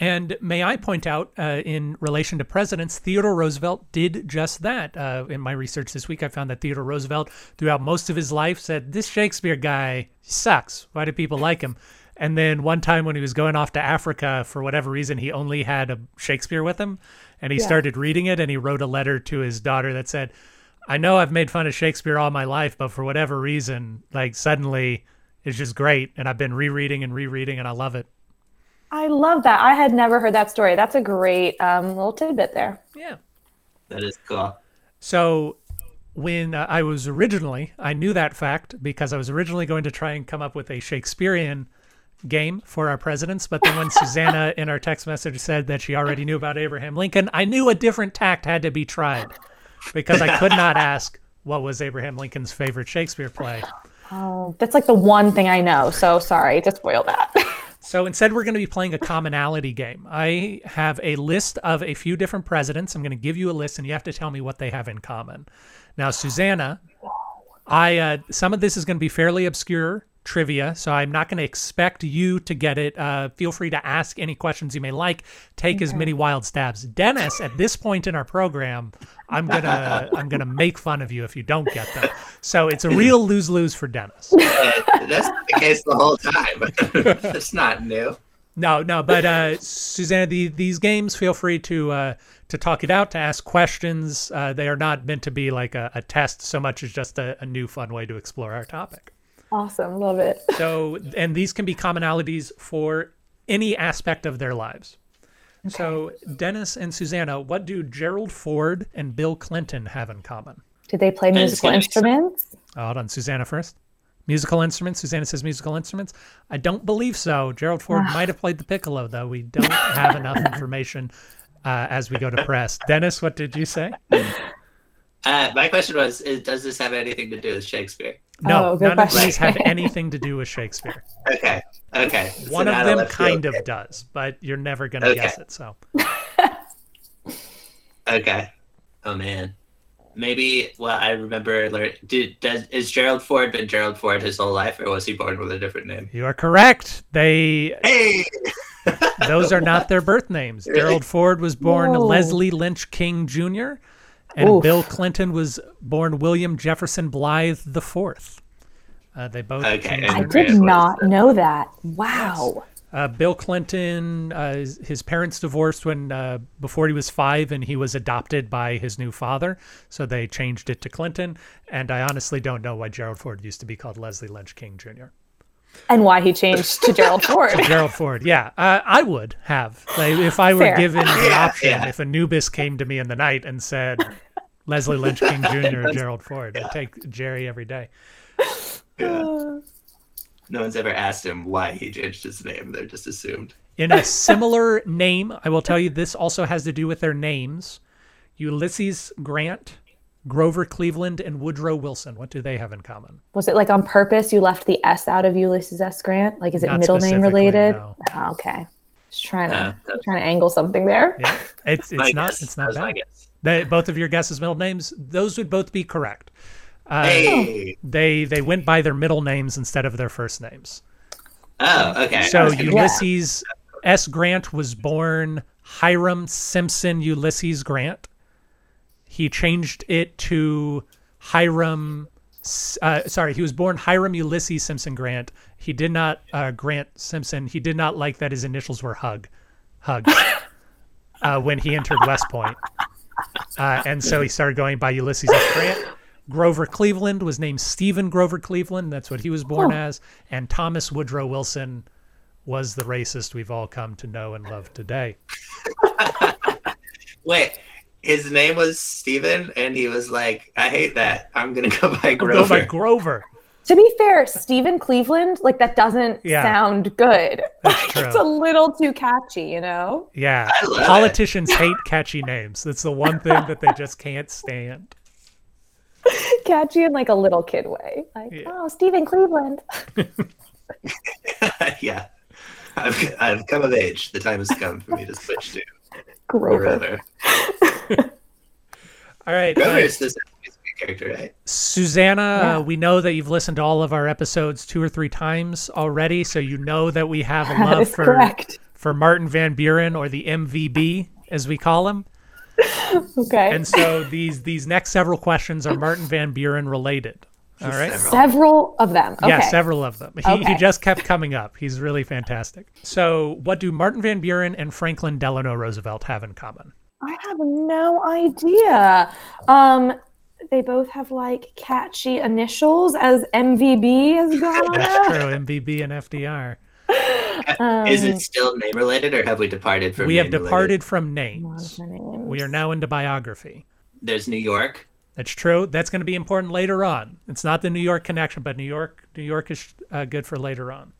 And may I point out, uh, in relation to presidents, Theodore Roosevelt did just that. Uh, in my research this week, I found that Theodore Roosevelt, throughout most of his life, said, This Shakespeare guy sucks. Why do people like him? And then one time when he was going off to Africa, for whatever reason, he only had a Shakespeare with him. And he started reading it and he wrote a letter to his daughter that said, I know I've made fun of Shakespeare all my life, but for whatever reason, like suddenly it's just great. And I've been rereading and rereading and I love it. I love that. I had never heard that story. That's a great um, little tidbit there. Yeah. That is cool. So when uh, I was originally, I knew that fact because I was originally going to try and come up with a Shakespearean game for our presidents. But then when Susannah in our text message said that she already knew about Abraham Lincoln, I knew a different tact had to be tried because I could not ask what was Abraham Lincoln's favorite Shakespeare play. Oh, that's like the one thing I know. So sorry to spoil that. So instead, we're going to be playing a commonality game. I have a list of a few different presidents. I'm going to give you a list, and you have to tell me what they have in common. Now, Susannah, I uh, some of this is going to be fairly obscure trivia, so I'm not going to expect you to get it. Uh, feel free to ask any questions you may like. Take as many wild stabs. Dennis, at this point in our program, I'm gonna I'm gonna make fun of you if you don't get them. So it's a real lose lose for Dennis. Uh, That's the case the whole time. it's not new. No, no, but uh, Susannah, the, these games, feel free to uh, to talk it out, to ask questions. Uh, they are not meant to be like a, a test so much as just a, a new fun way to explore our topic. Awesome. Love it. So, and these can be commonalities for any aspect of their lives. So, Dennis and Susannah, what do Gerald Ford and Bill Clinton have in common? Did they play musical gonna be instruments? Oh, hold on, Susannah first. Musical instruments. Susannah says musical instruments. I don't believe so. Gerald Ford might have played the piccolo, though. We don't have enough information uh, as we go to press. Dennis, what did you say? Uh, my question was: is, Does this have anything to do with Shakespeare? No, Oh, good none of these have anything to do with Shakespeare. Okay. Okay. So One of them kind of game. does, but you're never going to Okay. guess it. So, Okay. Oh man. Maybe. Well, I remember. lear- Did does is Gerald Ford been Gerald Ford his whole life, or was he born with a different name? you are correct. They Hey. those are not their birth names. Really? Gerald Ford was born Whoa. Leslie Lynch King Jr., and Oof. Bill Clinton was born William Jefferson Blythe the Fourth. Uh, they both Okay, I did not the- know that. Wow. Uh, Bill Clinton, uh, his, his parents divorced when uh, before he was five, and he was adopted by his new father. So they changed it to Clinton. And I honestly don't know why Gerald Ford used to be called Leslie Lynch King Jr. And why he changed to Gerald Ford. to Gerald Ford, yeah, uh, I would have like, if I were Fair. given the option. yeah. If Anubis came to me in the night and said Leslie Lynch King Jr. or Gerald Ford, I'd take Jerry every day. No one's ever asked him why he changed his name. They're just assumed. In a similar name, I will tell you this also has to do with their names. Ulysses Grant Grover Cleveland and Woodrow Wilson. What do they have in common? Was it like on purpose you left the S out of Ulysses S. Grant? Like, is it Not middle name related? no. Oh, okay. Just trying to Yeah, that's- trying to angle something there. Yeah, it's My it's not guess. it's That not bad. guess. They, both of your guesses, middle names, those would both be correct. Uh, Hey. They they went by their middle names instead of their first names. Oh, okay. So was gonna- Ulysses S. Grant was born Hiram Simpson Ulysses Grant. He changed it to Hiram. Uh, sorry, he was born Hiram Ulysses Simpson Grant. He did not uh, Grant Simpson. He did not like that his initials were Hug, Hug, uh, when he entered West Point, uh, and so he started going by Ulysses S. Grant. Grover Cleveland was named Stephen Grover Cleveland. That's what he was born as. And Thomas Woodrow Wilson was the racist we've all come to know and love today. Wait, his name was Steven, and he was like, I hate that. I'm going to go by Go Grover. by Grover. To be fair, Stephen Cleveland, like that doesn't Yeah. sound good. That's it's a little too catchy, you know? Yeah, I it. politicians hate catchy names. That's the one thing that they just can't stand. Catchy in like a little kid way. Like, Yeah. oh, Stephen Cleveland. yeah. I've, I've come of age. The time has come for me to switch to Grover. Grover. All right, Grover uh, is the sweet character, right? Susannah, Yeah. uh, we know that you've listened to all of our episodes two or three times already, so you know that we have a love for correct. for Martin Van Buren or the MVB as we call him. Okay. And so these these next several questions are Martin Van Buren related. All right. Several. Several of them. Okay. Yeah, several of them. He, he just kept coming up. He's really fantastic. So, what do Martin Van Buren and Franklin Delano Roosevelt have in common? I have no idea. Um, they both have like catchy initials as MVB has gone. That's true. MVB and FDR. is Um, it still name related, or have we departed from we have name related? departed from names. names? We are now into biography. There's New York. That's true. That's going to be important later on. It's not the New York connection, but New York, New York is uh, good for later on.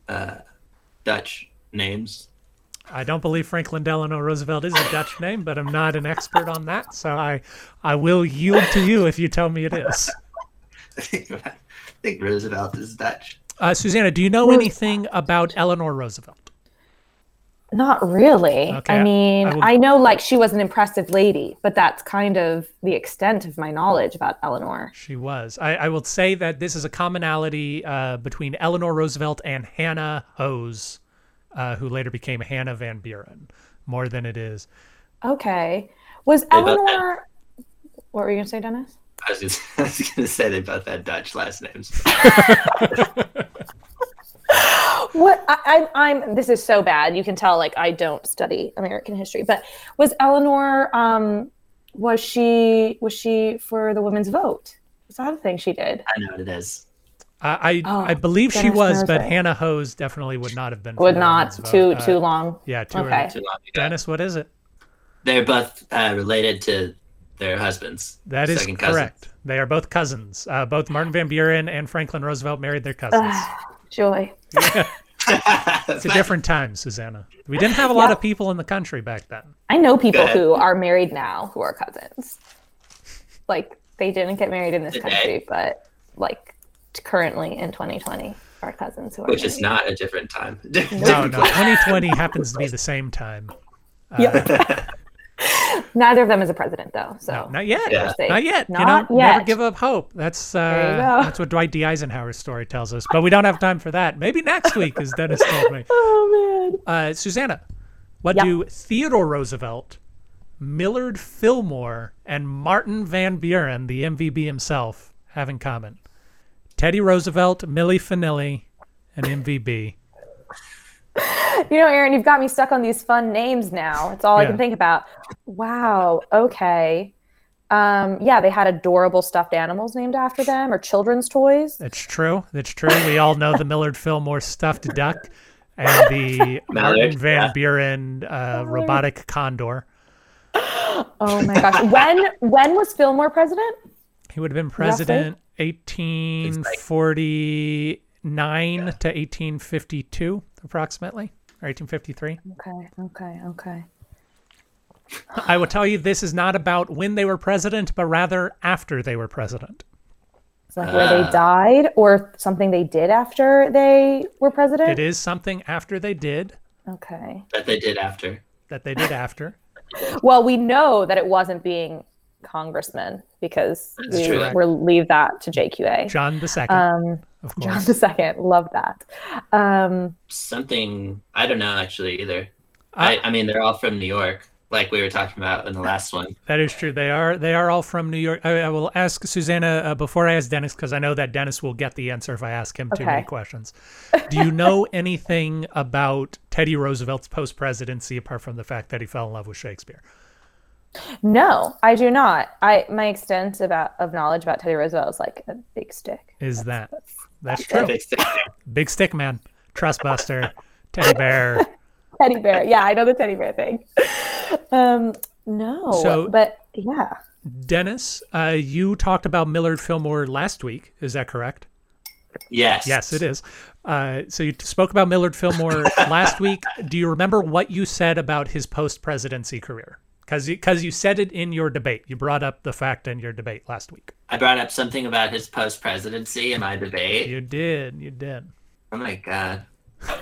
Dutch names. I don't believe Franklin Delano Roosevelt is a Dutch name, but I'm not an expert on that, so I, I will yield to you if you tell me it is. I think, I think Roosevelt is Dutch. Uh, Susannah, do you know anything about Eleanor Roosevelt? Not really. Okay, I mean, I I, know like she was an impressive lady, but that's kind of the extent of my knowledge about Eleanor. She was. I, I will say that this is a commonality uh, between Eleanor Roosevelt and Hannah Hoes, uh, who later became Hannah Van Buren, more than it is. Okay. Was both Eleanor What were you going to say, Dennis? I was, just, I was gonna say they both had Dutch last names. What I, I'm, I'm. This is so bad. You can tell, like, I don't study American history. But was Eleanor? Um, was she? Was she for the women's vote? Was that a thing she did? I know what it is. Uh, I Oh, I believe she was, knows but it. Hannah Hoes definitely would not have been. Would not. Too vote. Uh, too long. Yeah, too Okay. Too long ago. Dennis, what is it? They're both uh, related to their husbands. That is second cousins. correct. They are both cousins. Uh, both Martin Van Buren and Franklin Roosevelt married their cousins. Joy. it's a different time, Susannah. We didn't have a lot Yeah. of people in the country back then. I know people who are married now who are cousins. Like they didn't get married in this Today? country, but like currently in 2020 are cousins who are. Which is not a different time. No, no. 2020 happens to be the same time. Uh, Neither of them is a president, though. So No, not yet. Yeah. Not yet. Not you know, yet. never give up hope. That's uh, that's what Dwight D. Eisenhower's story tells us. But we don't have time for that. Maybe next week, as Dennis told me. Oh man. Uh, Susannah, what Yep. do Theodore Roosevelt, Millard Fillmore, and Martin Van Buren, the MVB himself, have in common? Teddy Roosevelt, Milli Vanilli, and MVB. You know, Aaron, you've got me stuck on these fun names now. It's all I can think about. Wow. Okay. Um, yeah, they had adorable stuffed animals named after them or children's toys. It's true. It's true. We all know the Millard Fillmore stuffed duck and the Martin Van yeah. Buren uh, robotic condor. Oh my gosh. when when was Fillmore president? He would have been president 1849 to 1852, approximately, or 1853. Okay, okay, okay. I will tell you this is not about when they were president, but rather after they were president. It's like where they died or something they did after they were president. It is something after they did Okay. That they did after. that they did after. Well, we know that it wasn't being congressman because That's we true. will leave that to JQA. John the second, Um, of John course. the second, love that. Um, Something I don't know actually either. I- I, I mean, they're all from New York, like we were talking about in the last one. That is true. They are they are all from New York. I, I will ask Susannah uh, before I ask Dennis because I know that Dennis will get the answer if I ask him too many Okay. questions. Do you know anything about Teddy Roosevelt's post presidency apart from the fact that he fell in love with Shakespeare? no, I do not. I my extent about of knowledge about Teddy Roosevelt is like a big stick. Is that that's it. true? Fixed it. Big stick man, trust buster, teddy bear. Teddy bear. Yeah, I know the teddy bear thing. Um, no, So- but yeah. Dennis, uh, you talked about Millard Fillmore last week. Is that correct? Yes. Yes, it is. Uh, so you spoke about Millard Fillmore last week. Do you remember what you said about his post presidency career? Because because you said it in your debate. You brought up the fact in your debate last week. I brought up something about his post presidency in my debate. You did. You did. Oh my god.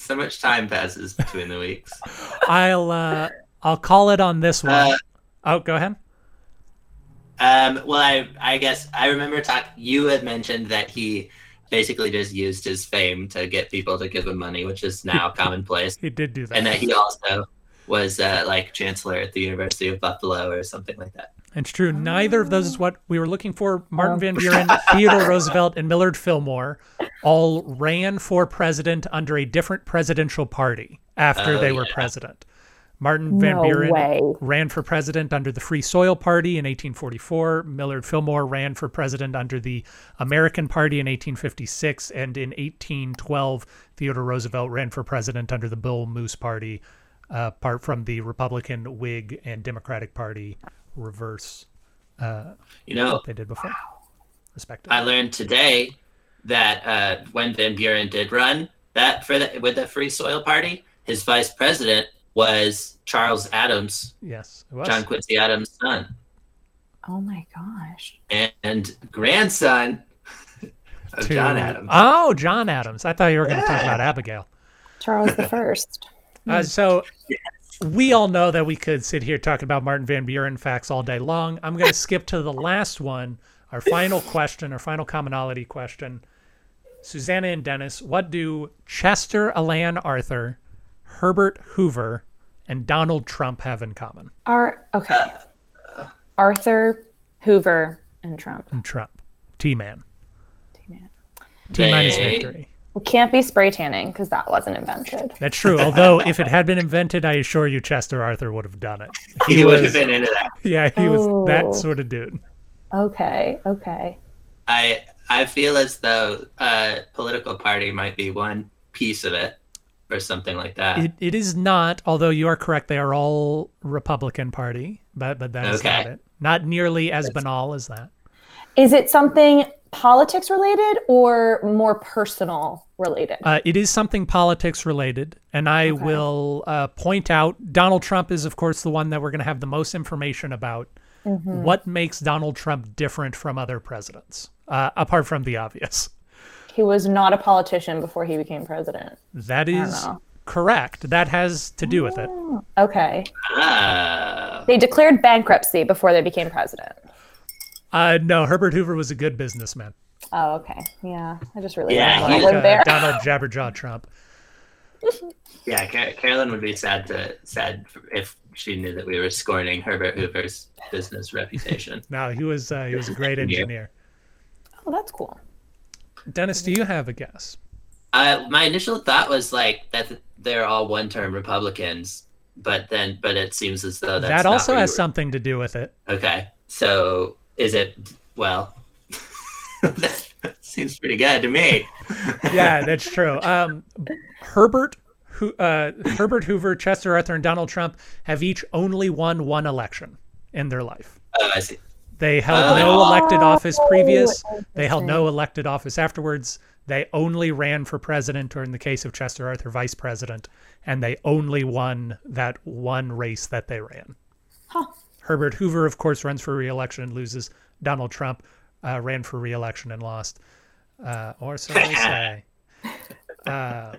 So much time passes between the weeks. I'll uh, I'll call it on this one. Uh, oh, go ahead. Um, well, I I guess I remember talk. You had mentioned that he basically just used his fame to get people to give him money, which is now commonplace, He did do that. and that he also was uh, like chancellor at the University of Buffalo or something like that. It's true. Neither of those is what we were looking for. Martin Van Buren, Theodore Roosevelt, and Millard Fillmore all ran for president under a different presidential party after Oh, they were yeah. president. Martin Van No Buren way. ran for president under the Free Soil Party in 1844. Millard Fillmore ran for president under the American Party in 1856. And in 1812, Theodore Roosevelt ran for president under the Bull Moose Party, uh, apart from the Republican, Whig, and Democratic Party reverse You know, what they did before, respectively. I learned today that uh, when Van Buren did run that for the with the Free Soil Party, his vice president was Charles Adams, yes, it was. John Quincy Adams' son, Oh my gosh. and, and grandson of to- John Adams. Oh, John Adams. I thought you were going to talk about Abigail. Charles the First. Uh, so we all know that we could sit here talking about Martin Van Buren facts all day long. I'm going to skip to the last one, our final question, our final commonality question. Susannah and Dennis, what do Chester Alan Arthur, Herbert Hoover, and Donald Trump have in common? Ar- okay. Arthur, Hoover, and Trump. And Trump, T-Man, T-Man. T-minus They- victory. It can't be spray tanning because that wasn't invented. That's true. Although if it had been invented, I assure you, Chester Arthur would have done it. He, would have been into that. Yeah, he was Oh. that sort of dude. Okay. Okay. I I feel as though a political party might be one piece of it, or something like that. It, it is not, although you are correct, they are all Republican Party, but but that is Okay. not it. Not nearly as banal as that. Is it something politics related or more personal related? Uh, it is something politics related, and I will uh, point out Donald Trump is, of course, the one that we're going to have the most information about. Mm-hmm. What makes Donald Trump different from other presidents, uh, apart from the obvious? he was not a politician before he became president. That is correct. That has to do with it. Okay. Ah, They declared bankruptcy before they became president. Uh, no, Herbert Hoover was a good businessman. Oh, okay. Yeah. I just really Yeah, yeah, he- Uh, there. Donald Jabberjaw Trump. yeah. Car- Carolyn would be sad to sad if she knew that we were scorning Herbert Hoover's business reputation. No, he was uh, he was a great engineer. Oh, that's cool. Dennis, do you have a guess? Uh, my initial thought was like that they're all one-term Republicans, but then but it seems as though that's that also where has something to do with it. Okay, so is it well? that seems pretty good to me. Yeah, that's true. Um, Herbert, Ho- uh, Herbert Hoover, Chester Arthur, and Donald Trump have each only won one election in their life. Oh, I see. They held Oh. no elected office previous. They held no elected office afterwards. They only ran for president, or in the case of Chester Arthur, vice president, and they only won that one race that they ran. Huh. Herbert Hoover, of course, runs for reelection and loses. Donald Trump uh, ran for reelection and lost, uh, or so they say. Uh,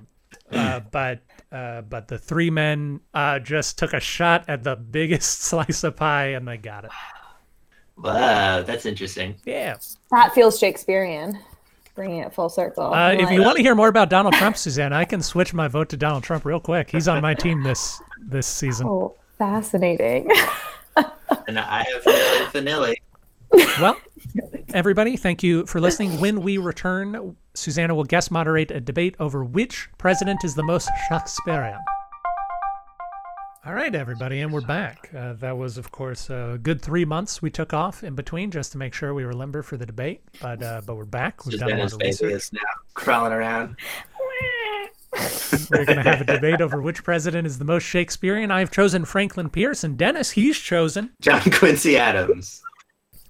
uh, but uh, but the three men uh, just took a shot at the biggest slice of pie and they got it. Wow, that's interesting. Yeah. That feels Shakespearean, bringing it full circle. Uh, if Like- you want to hear more about Donald Trump, Suzanne, I can switch my vote to Donald Trump real quick. He's on my team this this season. oh, fascinating. And I have Milli Vanilli. Well, everybody, thank you for listening. When we return, Susannah will guest moderate a debate over which president is the most Shakespearean. All right, everybody, and we're back. Uh, that was, of course, a good three months we took off in between just to make sure we were limber for the debate. But uh, but we're back. We've done a lot Susannah's of research. now crawling around. We're going to have a debate over which president is the most Shakespearean. I've chosen Franklin Pierce, and Dennis, he's chosen. John Quincy Adams.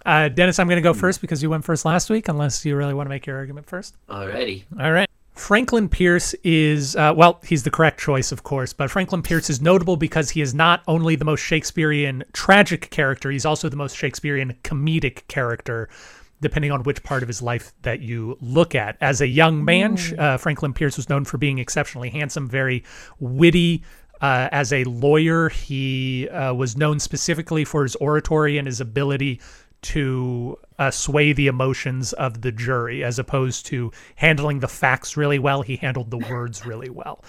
Uh, Dennis, I'm going to go first because you went first last week, unless you really want to make your argument first. Alrighty. All right. Franklin Pierce is, uh, well, he's the correct choice, of course, but Franklin Pierce is notable because he is not only the most Shakespearean tragic character, he's also the most Shakespearean comedic character, depending on which part of his life that you look at. As a young man, sh- uh, Franklin Pierce was known for being exceptionally handsome, very witty. Uh, as a lawyer, he uh, was known specifically for his oratory and his ability to uh, sway the emotions of the jury as opposed to handling the facts really well. He handled the words really well.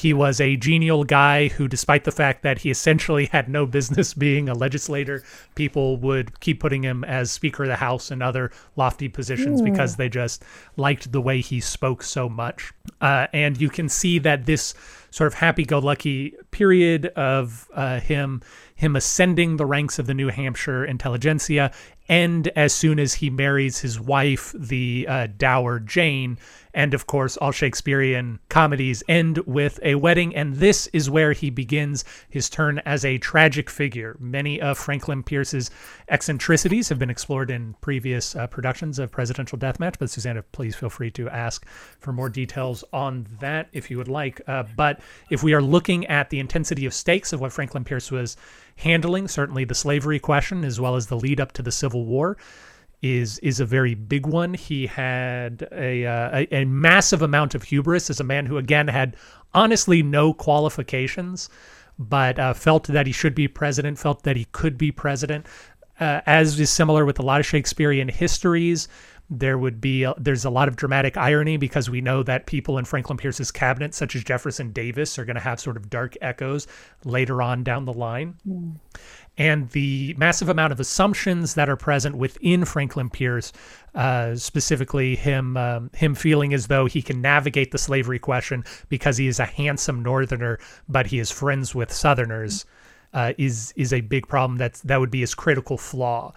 He was a genial guy who, despite the fact that he essentially had no business being a legislator, people would keep putting him as Speaker of the House and other lofty positions because they just liked the way he spoke so much. Uh, and you can see that this sort of happy-go-lucky period of uh, him him ascending the ranks of the New Hampshire intelligentsia end as soon as he marries his wife, the uh, dower Jane. And of course, all Shakespearean comedies end with a wedding, and this is where he begins his turn as a tragic figure. Many of Franklin Pierce's eccentricities have been explored in previous uh, productions of Presidential Deathmatch, but Susannah, please feel free to ask for more details on that if you would like. Uh, but if we are looking at the intensity of stakes of what Franklin Pierce was handling, certainly the slavery question, as well as the lead up to the Civil War, is is a very big one. He had a, uh, a a massive amount of hubris as a man who again had honestly no qualifications, but uh, felt that he should be president, felt that he could be president. Uh, as is similar with a lot of Shakespearean histories, there would be a, there's a lot of dramatic irony because we know that people in Franklin Pierce's cabinet, such as Jefferson Davis, are going to have sort of dark echoes later on down the line and the massive amount of assumptions that are present within Franklin Pierce, uh, specifically him um, him feeling as though he can navigate the slavery question because he is a handsome Northerner, but he is friends with Southerners. Uh, is is a big problem. That's that would be his critical flaw,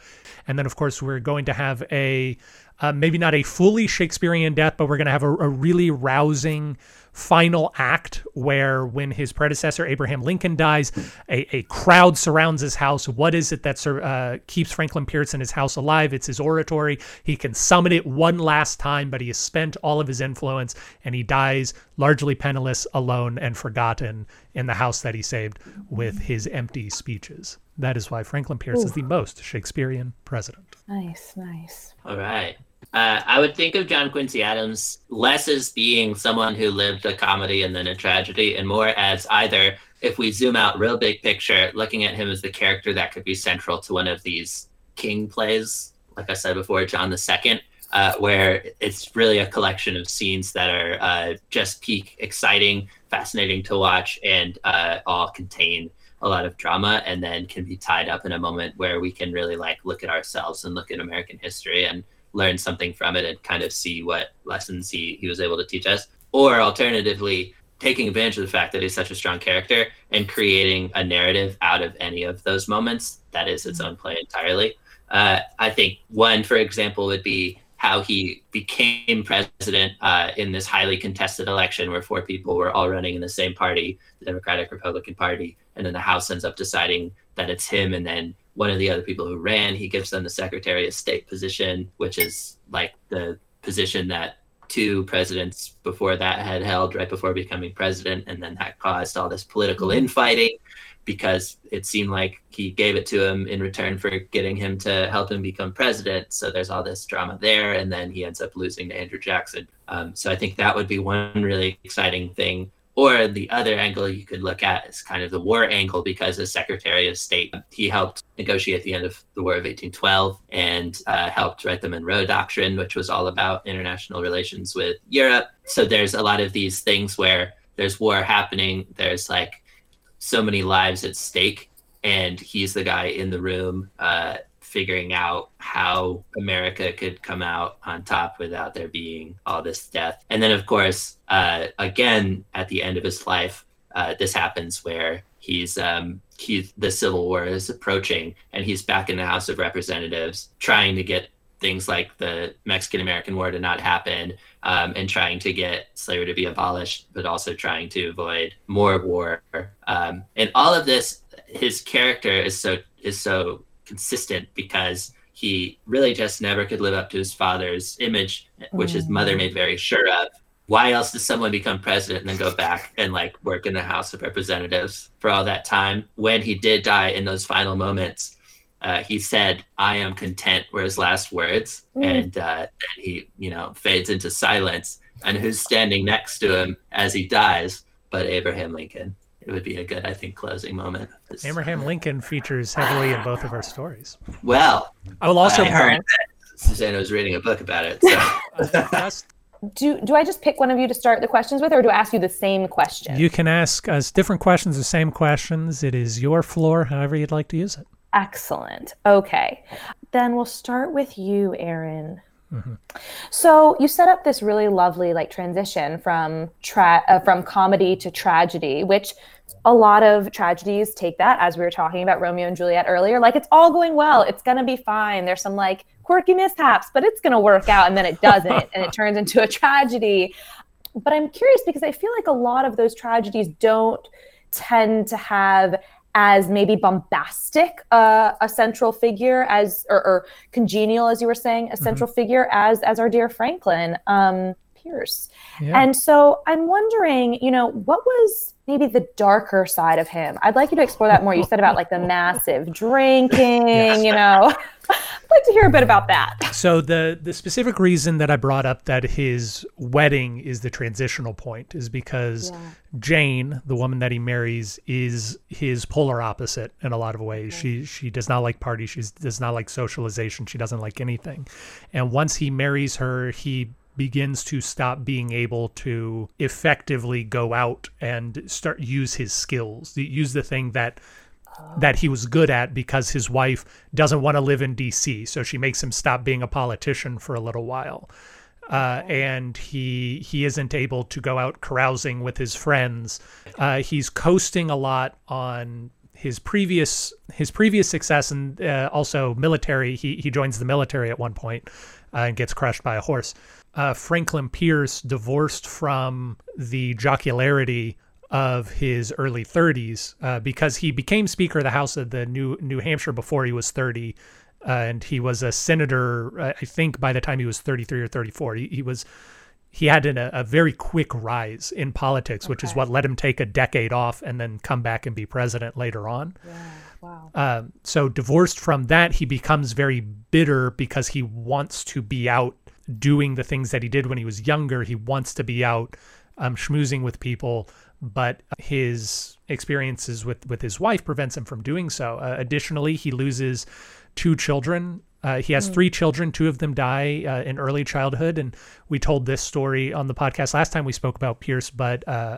and then of course we're going to have a uh, maybe not a fully Shakespearean death, but we're going to have a, a really rousing final act where when his predecessor Abraham Lincoln dies, a, a crowd surrounds his house. What is it that sur- uh, keeps Franklin Pierce in his house alive? It's his oratory. He can summon it one last time, but he has spent all of his influence and he dies largely penniless, alone, and forgotten in the house that he saved with his empty speeches. That is why Franklin Pierce is the most Shakespearean president. nice, nice. All right. Uh, I would think of John Quincy Adams less as being someone who lived a comedy and then a tragedy, and more as either, if we zoom out real big picture, looking at him as the character that could be central to one of these king plays, like I said before, John II, uh, where it's really a collection of scenes that are uh, just peak exciting, fascinating to watch, and uh, all contain a lot of drama and then can be tied up in a moment where we can really like look at ourselves and look at American history and learn something from it and kind of see what lessons he, he was able to teach us. Or alternatively, taking advantage of the fact that he's such a strong character and creating a narrative out of any of those moments that is its own play entirely. Uh, I think one, for example, would be how he became president uh, in this highly contested election where four people were all running in the same party, the Democratic Republican Party, and then the House ends up deciding that it's him, and then one of the other people who ran, he gives them the Secretary of State position, which is like the position that two presidents before that had held right before becoming president, and then that caused all this political Mhm. infighting because it seemed like he gave it to him in return for getting him to help him become president. So there's all this drama there, and then he ends up losing to Andrew Jackson. Um, so I think that would be one really exciting thing. Or the other angle you could look at is kind of the war angle, because as Secretary of State, he helped negotiate the end of the War of 1812 and uh, helped write the Monroe Doctrine, which was all about international relations with Europe. So there's a lot of these things where there's war happening, there's like so many lives at stake, and he's the guy in the room uh, figuring out how America could come out on top without there being all this death. And then, of course, uh, again at the end of his life, uh, this happens where he's um, he the Civil War is approaching, and he's back in the House of Representatives trying to get things like the Mexican American War to not happen, um, and trying to get slavery to be abolished, but also trying to avoid more war. Um, and all of this, his character is so is so consistent because he really just never could live up to his father's image, which his mother made very sure of. Why else does someone become president and then go back and like work in the House of Representatives for all that time? When he did die in those final moments, uh, he said, "I am content," were his last words, Mm. and uh, he, you know, fades into silence. And who's standing next to him as he dies? But Abraham Lincoln. It would be a good, I think, closing moment. This- Abraham Lincoln features heavily in both of our stories. Well, I will also I heard that Susannah was reading a book about it. So. Do do I just pick one of you to start the questions with, or do I ask you the same question? you can ask us different questions, the same questions. It is your floor, however you'd like to use it. Excellent. Okay. Then we'll start with you, Aaron. Mm-hmm. So you set up this really lovely like transition from tra- uh, from comedy to tragedy, which a lot of tragedies take that as we were talking about Romeo and Juliet earlier. Like it's all going well, it's gonna be fine. There's some like quirky mishaps, but it's gonna work out, and then it doesn't, and it turns into a tragedy. But I'm curious because I feel like a lot of those tragedies don't tend to have as maybe bombastic uh, a central figure as or, or congenial as you were saying a central figure as as our dear franklin um, pierce Yeah. and so i'm wondering you know what was maybe the darker side of him i'd like you to explore that more you said about like the massive drinking you know i'd like to hear a bit about that So the the specific reason that I brought up that his wedding is the transitional point is because Jane, the woman that he marries, is his polar opposite in a lot of ways. She she does not like parties. She does not like socialization. She doesn't like anything. And once he marries her, he begins to stop being able to effectively go out and start use his skills, use the thing that that he was good at because his wife doesn't want to live in DC. So she makes him stop being a politician for a little while. Uh, and he he isn't able to go out carousing with his friends. Uh, he's coasting a lot on his previous his previous success and uh, also military. He he joins the military at one point uh, and gets crushed by a horse. Uh, Franklin Pierce divorced from the jocularity of his early 30s uh, because he became Speaker of the House of the New New Hampshire before he was 30, uh, and he was a senator. Uh, I think by the time he was 33 or 34, he, he was he had an, a, very quick rise in politics, which is what let him take a decade off and then come back and be president later on. wow Um, so divorced from that, he becomes very bitter because he wants to be out doing the things that he did when he was younger. He wants to be out um, schmoozing with people, but his experiences with with his wife prevents him from doing so. Uh, additionally, he loses two children. Uh, he has three children. Two of them die uh, in early childhood, and we told this story on the podcast last time we spoke about Pierce. But uh,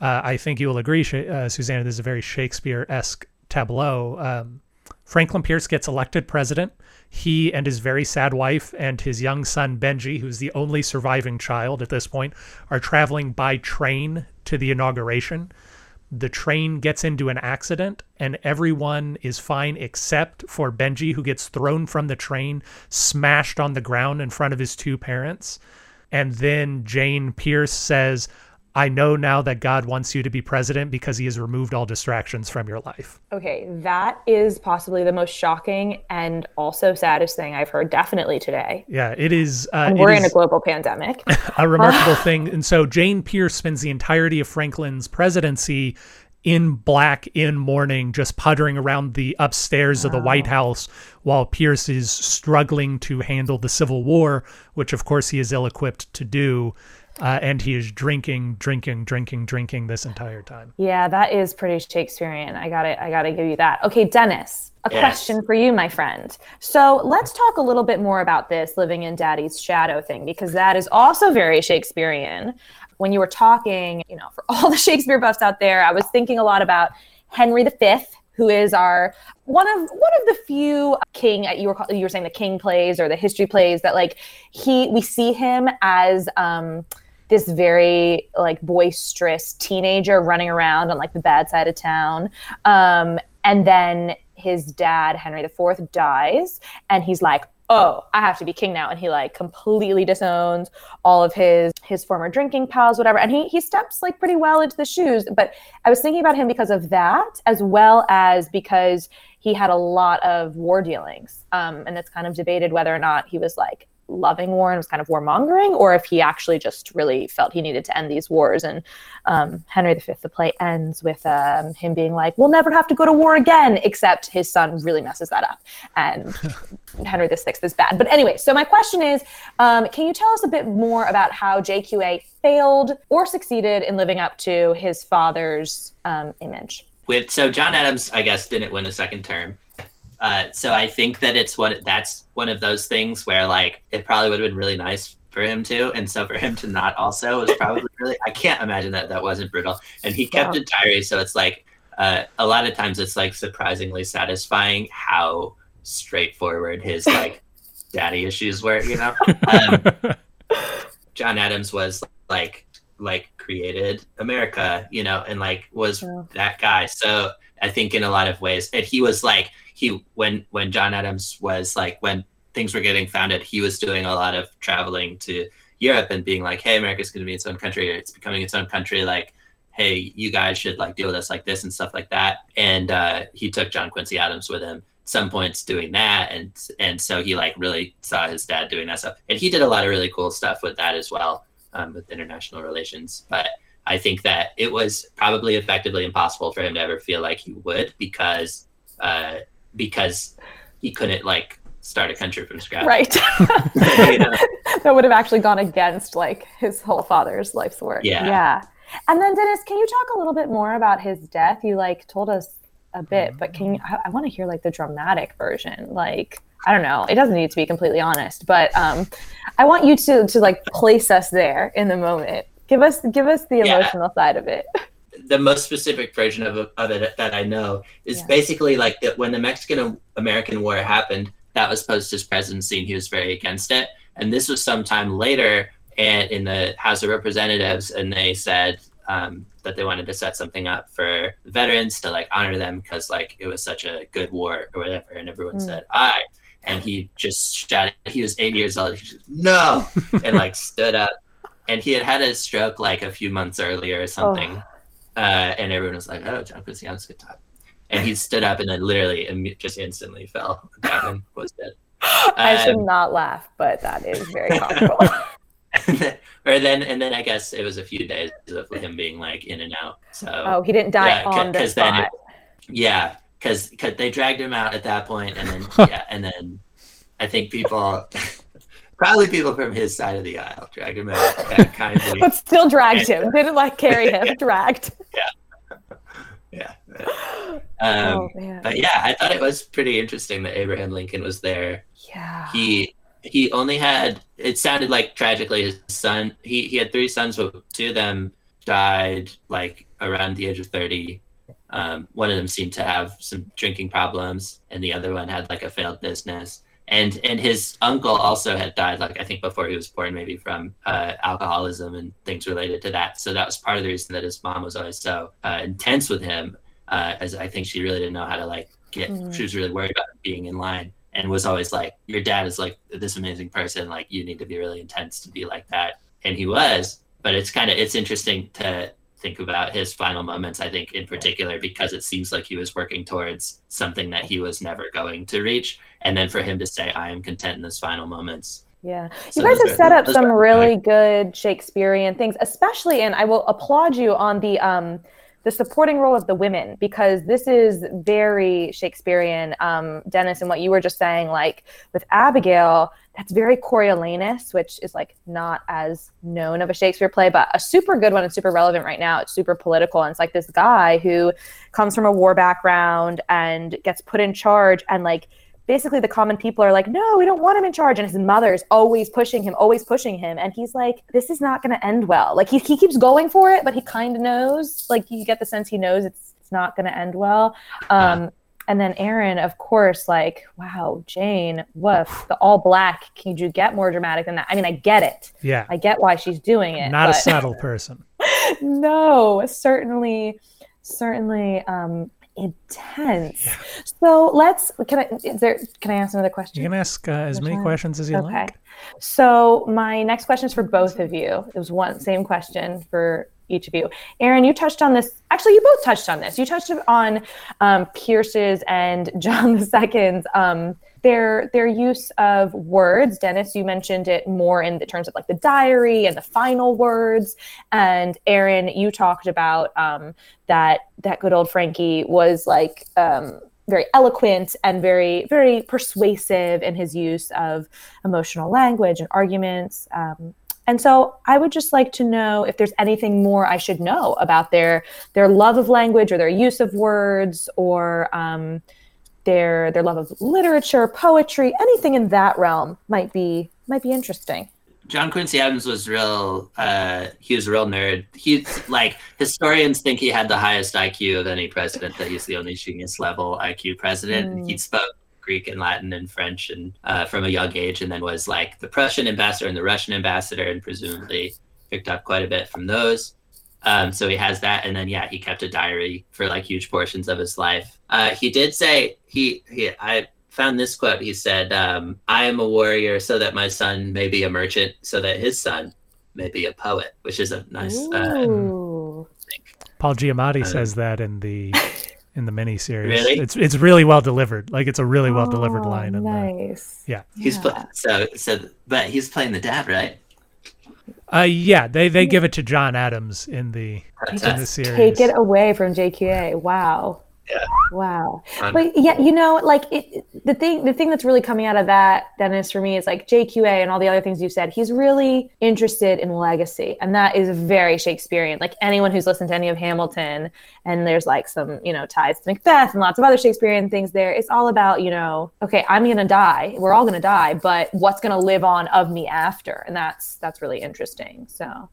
uh, I think you will agree, uh, Susannah. This is a very Shakespeare-esque tableau. Um, Franklin Pierce gets elected president. He and his very sad wife and his young son Benji, who's the only surviving child at this point, are traveling by train to the inauguration. The train gets into an accident and everyone is fine except for Benji, who gets thrown from the train, smashed on the ground in front of his two parents. And then Jane Pierce says, I know now that God wants you to be president because he has removed all distractions from your life. Okay, that is possibly the most shocking and also saddest thing I've heard definitely today. Yeah, it is. Uh, we're it in is a global pandemic. a remarkable thing. And so Jane Pierce spends the entirety of Franklin's presidency in black, in mourning, just puttering around the upstairs of the White House while Pierce is struggling to handle the Civil War, which of course he is ill equipped to do. Uh, and he is drinking, drinking, drinking, drinking this entire time. Yeah, that is pretty Shakespearean. I got to I got to give you that. Okay, Dennis, a Yes. question for you, my friend. So, let's talk a little bit more about this living in daddy's shadow thing because that is also very Shakespearean. When you were talking, you know, for all the Shakespeare buffs out there, I was thinking a lot about Henry V, who is our one of one of the few king you were you were saying the king plays or the history plays that like he we see him as um this very like boisterous teenager running around on like the bad side of town. Um and then his dad henry iv dies and he's like oh i have to be king now. And he like completely disowns all of his his former drinking pals whatever. And he he steps like pretty well into the shoes. But i was thinking about him because of that as well as because he had a lot of war dealings. Um, and it's kind of debated whether or not he was like loving war and was kind of warmongering, or if he actually just really felt he needed to end these wars. And um, Henry V, the play ends with um, him being like, "We'll never have to go to war again," except his son really messes that up, and Henry VI is bad. But anyway, so my question is, um, can you tell us a bit more about how JQA failed or succeeded in living up to his father's um, image? with so John Adams, I guess, didn't win a second term. Uh, so I think that it's what that's one of those things where like it probably would have been really nice for him to, and so for him to not also was probably really. I can't imagine that that wasn't brutal. And he kept Wow. a diary, so it's like uh, a lot of times it's like surprisingly satisfying how straightforward his like daddy issues were. You know, um, John Adams was like like created America, you know, and like was Yeah. that guy. So I think in a lot of ways, and he was like he when when John Adams was like when things were getting founded, he was doing a lot of traveling to Europe and being like, hey, America's going to be its own country. It's becoming its own country. Like, hey, you guys should like deal with us like this and stuff like that. And uh, he took John Quincy Adams with him. Some points doing that, and and so he like really saw his dad doing that stuff, and he did a lot of really cool stuff with that as well, um, with international relations. But I think that it was probably effectively impossible for him to ever feel like he would because uh, because he couldn't like start a country from scratch. Right. You know? that would have actually gone against like his whole father's life's work. Yeah. Yeah. And then Dennis, can you talk a little bit more about his death? You like told us a bit, but can you I, I want to hear like the dramatic version. Like I don't know. It doesn't need to be completely honest, but um I want you to to like place us there in the moment. Give us give us the Yeah. emotional side of it. the most specific version of, of it that I know is Yeah. basically like that when the Mexican American War happened, that was post his presidency, and he was very against it. And this was sometime later, and in the House of Representatives, and they said um, that they wanted to set something up for veterans to like honor them because like it was such a good war or whatever, and everyone Mm. said aye. And he just shouted. He was 80 years old. He just, no, and like stood up. And he had had a stroke like a few months earlier or something uh, and everyone was like, "Oh, John Quincy Adams could talk." And he stood up and then literally just instantly fell down and was dead. I should Um, not laugh, but that is very comical. or then and then I guess it was a few days of him being like in and out. So oh, he didn't die Yeah, on the spot. it- yeah, because they dragged him out at that point, and then yeah, and then I think people. Probably people from his side of the aisle dragged him out kindly. but still dragged him. Didn't like carry him, dragged. Yeah. Um, oh. But yeah, I thought it was pretty interesting that Abraham Lincoln was there. yeah. He he only had it sounded like tragically his son he, he had three sons but two of them died like around the age of 30 um, one of them seemed to have some drinking problems and the other one had like a failed business and and his uncle also had died like i think before he was born maybe from uh, alcoholism and things related to that so that was part of the reason that his mom was always so uh, intense with him uh, as i think she really didn't know how to like get Mhm. she was really worried about being in line and was always like your dad is like this amazing person like you need to be really intense to be like that and he was but it's kind of it's interesting to think about his final moments. I think in particular because it seems like he was working towards something that he was never going to reach, and then for him to say, "I am content in those final moments." Yeah. You so guys have set up some are, really good Shakespearean things, especially, and I will applaud you on the um, the supporting role of the women because this is very Shakespearean, um, Dennis, and what you were just saying, like with Abigail, that's very Coriolanus, which is like not as known of a Shakespeare play, but a super good one and super relevant right now. It's super political. And it's like this guy who comes from a war background and gets put in charge and like basically the common people are like, no, we don't want him in charge. And his mother's always pushing him, always pushing him. And he's like, this is not going to end well. Like he, he keeps going for it, but he kind of knows, like you get the sense he knows it's, it's not going to end well. Um, and then Aaron, of course, like, wow, Jane, woof, the all black. Can you get more dramatic than that? I mean, I get it. Yeah. I get why she's doing it. Not but... a subtle person. no, certainly, certainly um, intense. Yeah. So let's can I is there can I ask another question? You can ask uh, as many questions as you like. okay. like. So my next question is for both of you. It was one same question for each of you. Aaron, you touched on this. Actually, you both touched on this. You touched on um, Pierce's and John II's um, their their use of words. Dennis, you mentioned it more in the terms of like the diary and the final words. And Aaron, you talked about um, that that good old Frankie was like um, very eloquent and very very persuasive in his use of emotional language and arguments. Um, and so I would just like to know if there's anything more I should know about their their love of language or their use of words or um, their their love of literature, poetry, anything in that realm might be might be interesting. John Quincy Adams was real. Uh, he was a real nerd. He's like historians think he had the highest IQ of any president. That he's the only genius level IQ president. Mm. He spoke Greek and Latin and French and uh, from a young age, and then was like the Prussian ambassador and the Russian ambassador, and presumably picked up quite a bit from those. Um, so he has that, and then yeah, he kept a diary for like huge portions of his life. Uh, he did say he he I found this quote. He said, um, "I am a warrior so that my son may be a merchant, so that his son may be a poet," which is a nice. Uh, Paul Giamatti um, says that in the in the miniseries. Really? It's it's really well delivered. Like it's a really well delivered oh, line. Nice. The, yeah. He's yeah. so so, but he's playing the dad, right? Uh, yeah, they they give it to John Adams in the in the series. Take it away from JQA. Wow. Yeah. Wow. But yeah, you know, like it, the thing, the thing that's really coming out of that, Dennis, for me is like JQA and all the other things you said. He's really interested in legacy, and that is very Shakespearean. Like anyone who's listened to any of Hamilton, and there's like some, you know, ties to Macbeth and lots of other Shakespearean things there. It's all about, you know, okay, I'm gonna die. We're all gonna die, but what's gonna live on of me after? And that's that's really interesting. So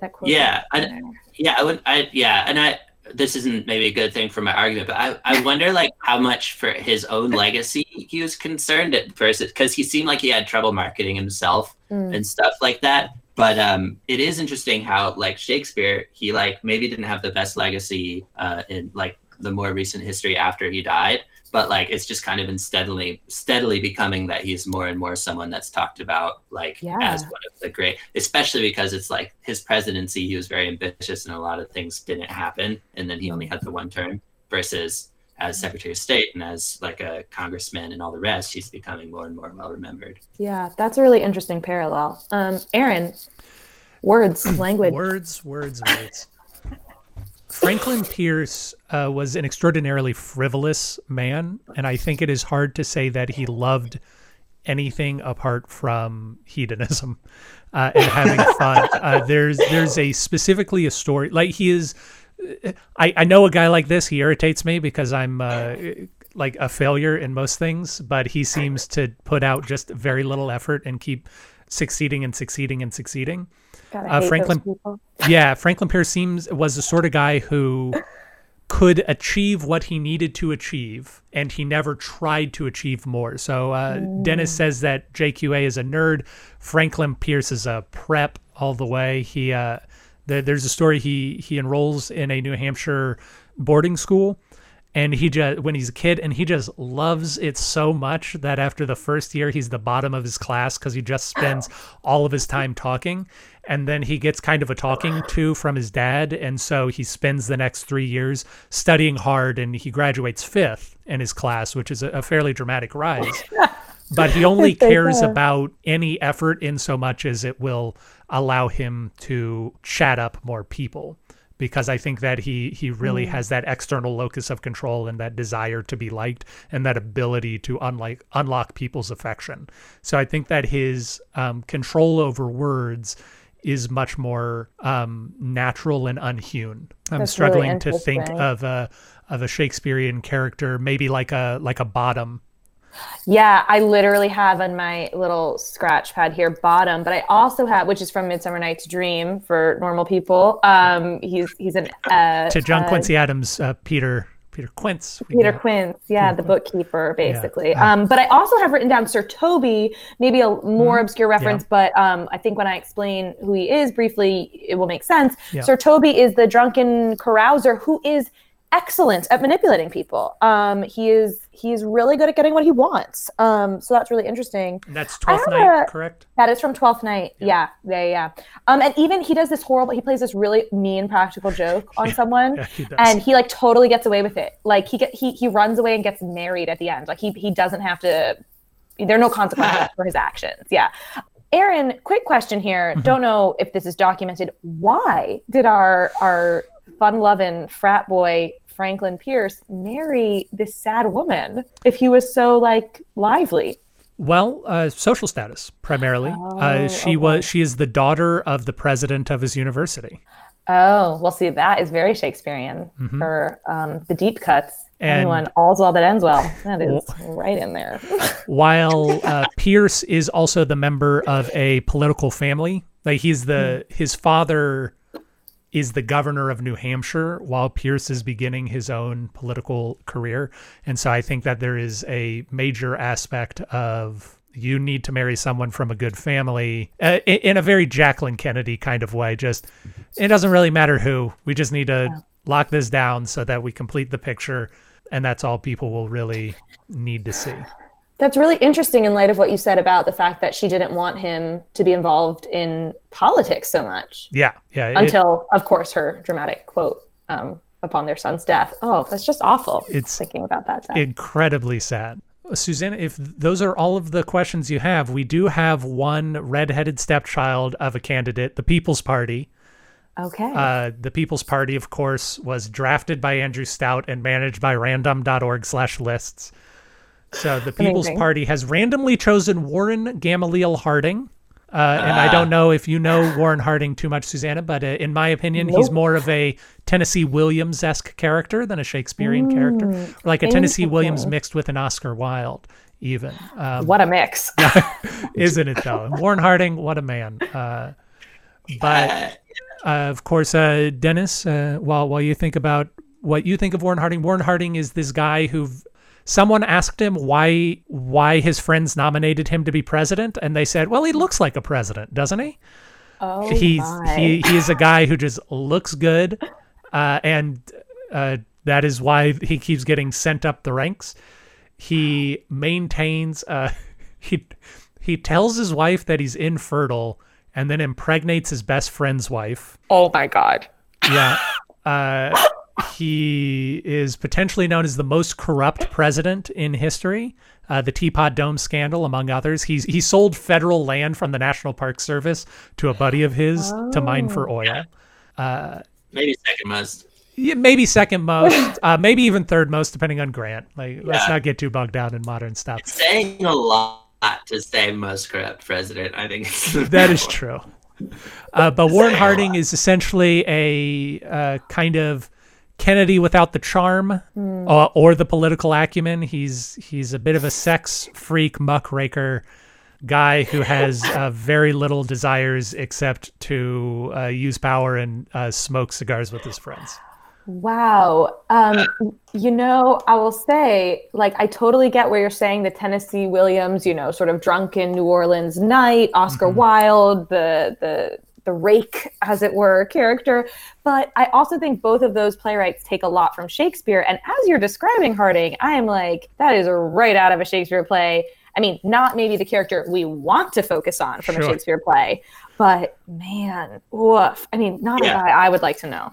that quote. Yeah, I, yeah, I would. I yeah, and I this isn't maybe a good thing for my argument, but I, I wonder like how much for his own legacy he was concerned at first because he seemed like he had trouble marketing himself mm. and stuff like that. But um, it is interesting how like Shakespeare, he like maybe didn't have the best legacy uh, in like the more recent history after he died but like it's just kind of been steadily steadily becoming that he's more and more someone that's talked about like yeah. as one of the great especially because it's like his presidency he was very ambitious and a lot of things didn't happen and then he only had the one term versus as secretary of state and as like a congressman and all the rest he's becoming more and more well remembered yeah that's a really interesting parallel. Um aaron words language. Words words words Franklin Pierce uh, was an extraordinarily frivolous man, and I think it is hard to say that he loved anything apart from hedonism uh, and having fun. Uh, there's there's a specifically a story like he is. I, I know a guy like this. He irritates me because I'm uh, like a failure in most things, but he seems to put out just very little effort and keep succeeding and succeeding and succeeding. Uh, Franklin, yeah, Franklin Pierce seems was the sort of guy who could achieve what he needed to achieve, and he never tried to achieve more. So uh, mm. Dennis says that JQA is a nerd. Franklin Pierce is a prep all the way. He uh, the, there's a story he he enrolls in a New Hampshire boarding school and he just when he's a kid and he just loves it so much that after the first year he's the bottom of his class because he just spends all of his time talking. And then he gets kind of a talking to from his dad. And so he spends the next three years studying hard and he graduates fifth in his class which is a, a fairly dramatic rise. But he only cares about any effort in so much as it will allow him to chat up more people because I think that he he really Mm. has that external locus of control and that desire to be liked and that ability to unlike unlock people's affection. So I think that his um, control over words is much more um, natural and unhewn. I'm That's really struggling to think of a of a Shakespearean character, maybe like a like a bottom. Yeah, I literally have on my little scratch pad here bottom, but I also have, which is from Midsummer Night's Dream for normal people. Um, he's he's an uh, To John uh, Quincy Adams, uh, Peter Peter Quince. Peter know. Quince, yeah, the bookkeeper, basically. Uh, Um, but I also have written down Sir Toby, maybe a more obscure reference, but um, I think when I explain who he is briefly, it will make sense. Yeah. Sir Toby is the drunken carouser who is excellent at manipulating people. Um, he is he is really good at getting what he wants. Um, so that's really interesting. That's Twelfth Night, a- correct? That is from Twelfth Night. Yeah, yeah, yeah. Um, and even he does this horrible. He plays this really mean practical joke on someone, Yeah, he does. and he like totally gets away with it. Like he get he he runs away and gets married at the end. Like he he doesn't have to. There are no consequences for his actions. Yeah. Aaron, quick question here. Mm-hmm. Don't know if this is documented. Why did our our fun-loving frat boy Franklin Pierce marry this sad woman if he was so like lively? Well, uh, social status primarily. uh, Oh, she was she is the daughter of the president of his university. Oh, well, see, that is very Shakespearean for um, the deep cuts. And- Anyone, all's well that ends well. That is right in there. While uh, Pierce is also the member of a political family, like he's the his father is the governor of New Hampshire, while Pierce is beginning his own political career, and so I think that there is a major aspect of you need to marry someone from a good family uh, in, in a very Jacqueline Kennedy kind of way. Just it doesn't really matter who. We just need to lock this down so that we complete the picture, and that's all people will really need to see. That's really interesting in light of what you said about the fact that she didn't want him to be involved in politics so much Yeah, yeah. it- until, of course, her dramatic quote um, upon their son's death. Oh, that's just awful. It's- thinking about that. Death. incredibly sad. Susannah, if those are all of the questions you have, we do have one redheaded stepchild of a candidate, the People's Party. okay. Uh, the People's Party, of course, was drafted by Andrew Stout and managed by random.org slash lists. So the People's Amazing. Party has randomly chosen Warren Gamaliel Harding. Uh, and I don't know if you know Warren Harding too much, Susannah, but uh, in my opinion, he's more of a Tennessee Williams esque character than a Shakespearean character, or like a Tennessee Williams mixed with an Oscar Wilde, even. Um, what a mix. isn't it though? Warren Harding, what a man. Uh, but uh, of course, uh, Dennis, uh, while while you think about what you think of Warren Harding, Warren Harding is this guy who someone asked him why why his friends nominated him to be president, and they said, "Well, he looks like a president, doesn't he?" Oh, He's my. he he is a guy who just looks good, uh, and uh, that is why he keeps getting sent up the ranks. He maintains. Uh, he he tells his wife that he's infertile, and then impregnates his best friend's wife. oh my God. Yeah. Uh, he is potentially known as the most corrupt president in history. Uh, the Teapot Dome scandal, among others. He's he sold federal land from the National Park Service to a buddy of his to mine for oil. Maybe second most. Yeah, maybe second most, uh, maybe even third most, depending on Grant. Like, let's not get too bogged down in modern stuff. Saying a lot to say most corrupt president. I think That is true. Uh, but Warren Harding is essentially a uh, kind of Kennedy without the charm uh, or the political acumen. He's he's a bit of a sex freak muckraker guy who has uh, very little desires except to uh, use power and uh, smoke cigars with his friends. Wow. Um, you know, I will say, like, I totally get where you're saying the Tennessee Williams, you know, sort of drunken New Orleans night, Oscar Wilde, the the the rake, as it were, character. But I also think both of those playwrights take a lot from Shakespeare. And as you're describing Harding, I am like, that is right out of a Shakespeare play. I mean, not maybe the character we want to focus on from Sure. a Shakespeare play, but man, woof. I mean, not Yeah. a guy I would like to know.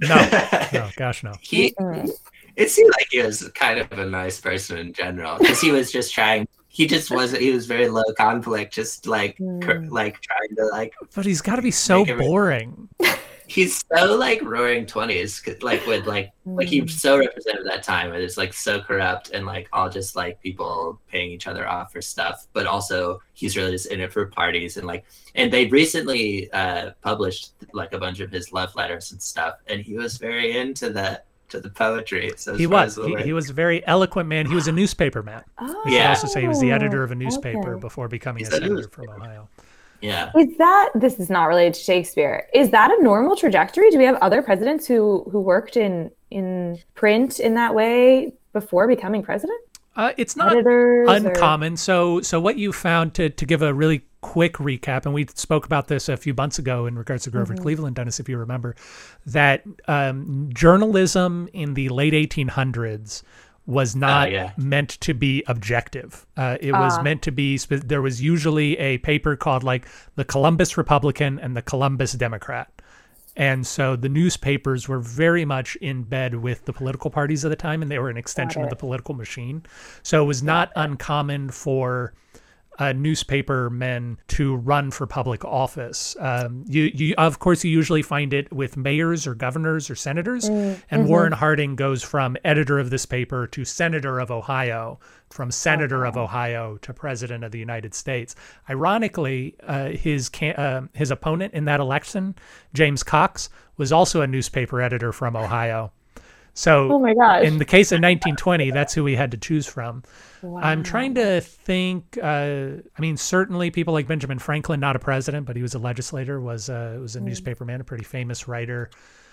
No, no, gosh, no. he Mm. it seemed like he was kind of a nice person in general because he was just trying he just wasn't he was very low conflict just like cur- Mm. like trying to like But he's got to be so boring. he's so like roaring twenties, like with like like he so represented that time and it's like so corrupt and like all just like people paying each other off for stuff but also he's really just in it for parties and like and they recently uh published like a bunch of his love letters and stuff and he was very into the to the poetry so He was. He, he was a very eloquent man. He was a newspaper man. Oh, We should Yeah. also say he was the editor of a newspaper okay. before becoming a He's a senator from Ohio. yeah Is that this is not related to Shakespeare? Is that a normal trajectory? Do we have other presidents who who worked in in print in that way before becoming president? Uh, it's not Editors or- uncommon. So, so what you found to to give a really quick recap, and we spoke about this a few months ago in regards to Grover Cleveland, Dennis, if you remember, that um, journalism in the late 1800s was not yeah. meant to be objective. Uh, it was Ah. meant to be. There was usually a paper called like the Columbus Republican and the Columbus Democrat. And so the newspapers were very much in bed with the political parties of the time, and they were an extension of the political machine. So it was not uncommon for uh, newspaper men to run for public office. Um, you, you, of course, you usually find it with mayors or governors or senators. And Warren Harding goes from editor of this paper to senator of Ohio, from senator of Ohio to president of the United States. Ironically, uh, his uh, his opponent in that election, James Cox, was also a newspaper editor from Ohio. So Oh my gosh. in the case of 1920, that's who we had to choose from. I'm trying to think. Uh, I mean, certainly people like Benjamin Franklin, not a president, but he was a legislator, was uh, was a newspaper man, a pretty famous writer.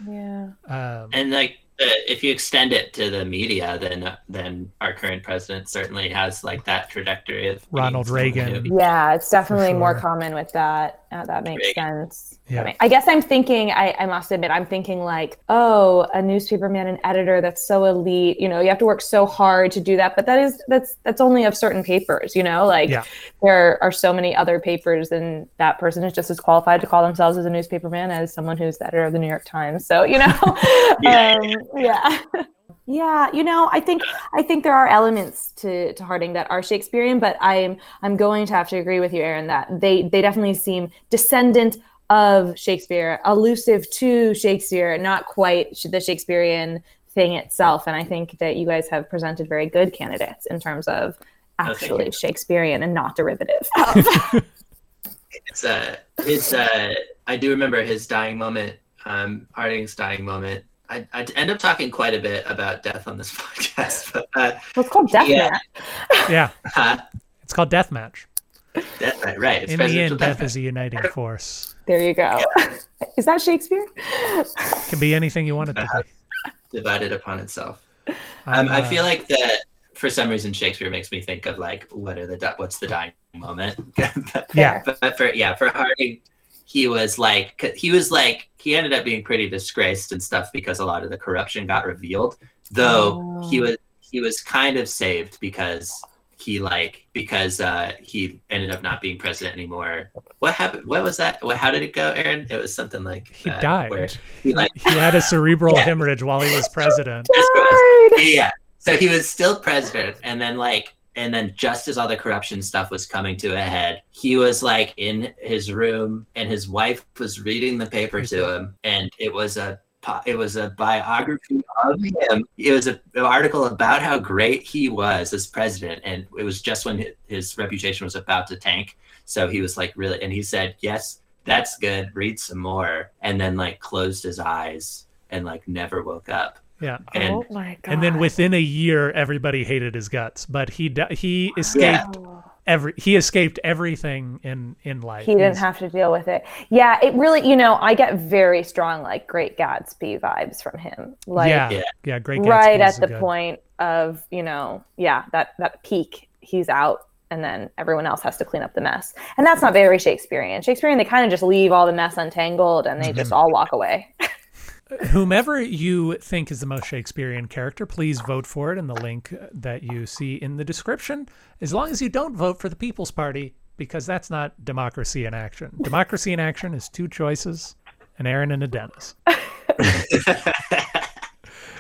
yeah. Um, and like if you extend it to the media then then our current president certainly has like that trajectory of Ronald Reagan. Yeah, it's definitely more common with that. Uh, that makes Reagan. sense. Yeah. I, mean, I guess I'm thinking, I, I must admit, I'm thinking like, oh, a newspaper man, an editor that's so elite, you know, you have to work so hard to do that. But that is, that's, that's only of certain papers, you know, like Yeah. there are so many other papers and that person is just as qualified to call themselves as a newspaper man as someone who's the editor of the New York Times. So, you know, Yeah. um, yeah. Yeah, you know, I think I think there are elements to, to Harding that are Shakespearean, but I'm I'm going to have to agree with you, Aaron, that they they definitely seem descendant of Shakespeare, elusive to Shakespeare, not quite the Shakespearean thing itself. And I think that you guys have presented very good candidates in terms of actually you. Shakespearean and not derivative. it's uh his uh i do remember his dying moment um harding's dying moment I, I end up talking quite a bit about death on this podcast, but uh, well, it's called Death Yeah. Match. yeah, uh, it's called Deathmatch. death, right, right. It's In the end, death death is a uniting force. There you go. Is that Shakespeare? Can be anything you want it to be. divided upon itself. Um, I'm, I uh, feel like that for some reason Shakespeare makes me think of like what are the what's the dying moment? Yeah. but, but for yeah for Harding, he was like he was like he ended up being pretty disgraced and stuff because a lot of the corruption got revealed. Though he Oh. was he was kind of saved because he like because uh he ended up not being president anymore. What happened? What was that? What, how did it go, Aaron? It was something like he uh, died. Where he like He had a cerebral Yeah. hemorrhage while he was president. Died. yeah. So he was still president, and then like, and then just as all the corruption stuff was coming to a head, he was like in his room, and his wife was reading the paper to him, and it was a it was a biography of him. It was a, an article about how great he was as president, and it was just when hi- his reputation was about to tank. So he was like really, and he said, "Yes, that's good. Read some more," and then like closed his eyes and like never woke up. Yeah. And oh my god. And then within a year, everybody hated his guts, but he he escaped Yeah. every he escaped everything in in life. he didn't He's- have to deal with it. Yeah, it really, you know, I get very strong like Great Gatsby vibes from him. Like yeah, Yeah. yeah, great. right at the good. point of, you know, yeah, that that peak, he's out and then everyone else has to clean up the mess. And that's not very Shakespearean. Shakespearean, they kind of just leave all the mess untangled and they mm-hmm. just all walk away. Whomever you think is the most Shakespearean character, please vote for it in the link that you see in the description. As long as you don't vote for the People's Party, because that's not democracy in action. Democracy in action is two choices an Aaron and a Dennis.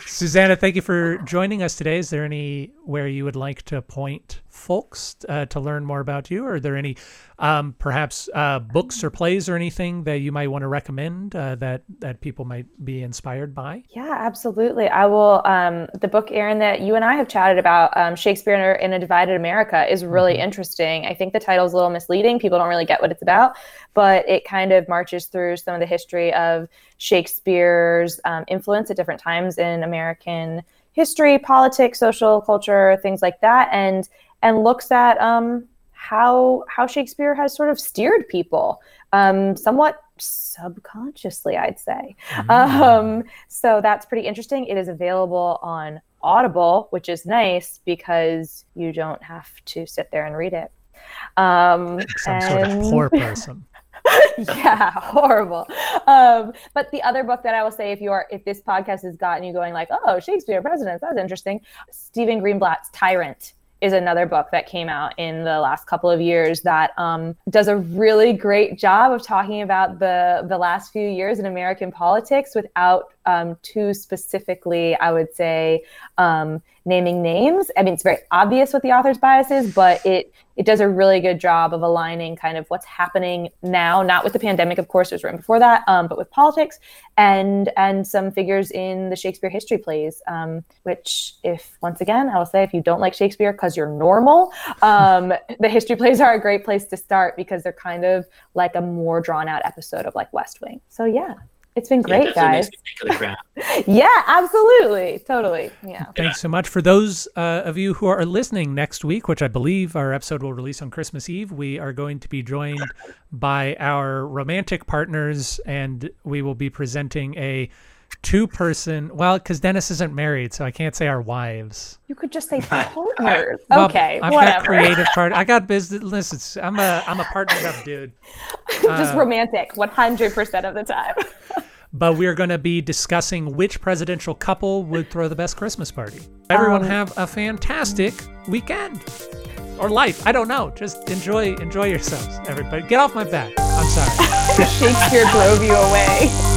Susannah, thank you for joining us today. Is there anywhere you would like to point folks uh, to learn more about you? Are there any um, perhaps uh, books or plays or anything that you might want to recommend uh, that that people might be inspired by? Yeah, absolutely. I will. Um, the book, Aaron, that you and I have chatted about, um, Shakespeare in a Divided America, is really mm -hmm. interesting. I think the title is a little misleading. People don't really get what it's about, but it kind of marches through some of the history of Shakespeare's um, influence at different times in American history, politics, social culture, things like that, and and looks at um, how how Shakespeare has sort of steered people, um, somewhat subconsciously, I'd say. Mm. Um, so that's pretty interesting. It is available on Audible, which is nice because you don't have to sit there and read it. Um, Some and... sort of poor person. yeah, horrible. Um, but the other book that I will say, if you are, if this podcast has gotten you going, like, oh, Shakespeare presidents, that's interesting. Stephen Greenblatt's Tyrant is another book that came out in the last couple of years that um, does a really great job of talking about the the last few years in American politics without um, too specifically, I would say, um, naming names. I mean, it's very obvious what the author's bias is, but it it does a really good job of aligning kind of what's happening now, not with the pandemic, of course, it was written before that, um, but with politics and and some figures in the Shakespeare history plays. Um, which, if once again, I will say, if you don't like Shakespeare because you're normal, um, the history plays are a great place to start because they're kind of like a more drawn out episode of like West Wing. So yeah. It's been great, yeah, guys. yeah, absolutely. Totally. Yeah. Thanks so much. For those uh, of you who are listening next week, which I believe our episode will release on Christmas Eve, we are going to be joined by our romantic partners, and we will be presenting a two person well because dennis isn't married so i can't say our wives you could just say partners well, okay i've whatever. got creative part i got business it's, i'm a i'm a partnered up dude just uh, romantic 100% of the time but we're going to be discussing which presidential couple would throw the best Christmas party. Everyone um, have a fantastic weekend or life. I don't know. Just enjoy enjoy yourselves, everybody. Get off my back. I'm sorry. Shakespeare drove you away.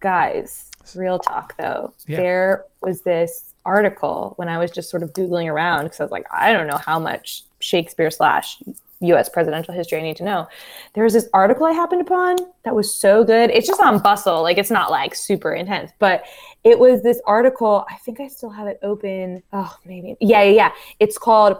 guys, real talk though, yeah. there was this article when I was just sort of Googling around because I was like, I don't know how much Shakespeare slash US presidential history I need to know. There was this article I happened upon that was so good. It's just on Bustle, like it's not like super intense, but it was this article. I think I still have it open. Oh, maybe. Yeah, yeah, yeah. It's called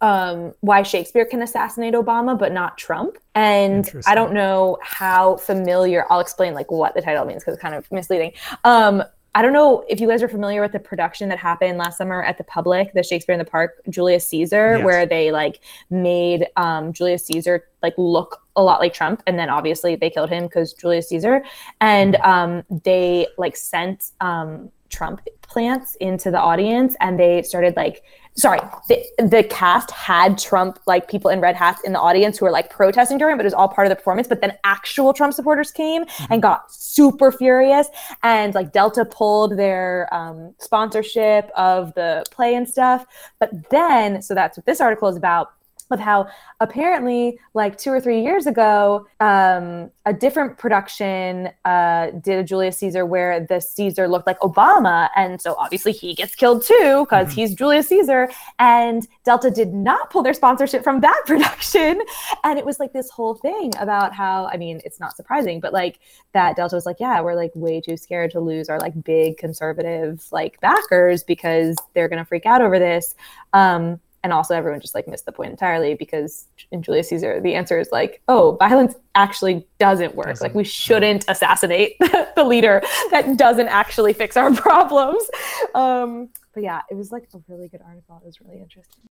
um, why Shakespeare can assassinate Obama but not Trump. And I don't know how familiar. I'll explain like what the title means because it's kind of misleading. Um, I don't know if you guys are familiar with the production that happened last summer at the Public, the Shakespeare in the Park, Julius Caesar, yes. where they like made um, Julius Caesar like look a lot like Trump, and then obviously they killed him because Julius Caesar, and mm-hmm. um, they like sent um, Trump plants into the audience, and they started like sorry, the, the cast had Trump like people in red hats in the audience who were like protesting during, but it was all part of the performance. But then actual Trump supporters came mm-hmm. and got super furious, and like Delta pulled their um, sponsorship of the play and stuff. But then, so that's what this article is about of how apparently like two or three years ago um, a different production uh, did a julius caesar where the caesar looked like obama and so obviously he gets killed too because mm-hmm. he's julius caesar and delta did not pull their sponsorship from that production and it was like this whole thing about how i mean it's not surprising but like that delta was like yeah we're like way too scared to lose our like big conservative like backers because they're gonna freak out over this um, and also everyone just like missed the point entirely because in Julius Caesar the answer is like, oh, violence actually doesn't work. Doesn't. Like we shouldn't assassinate the leader that doesn't actually fix our problems. Um, but yeah, it was like a really good article. It was really interesting.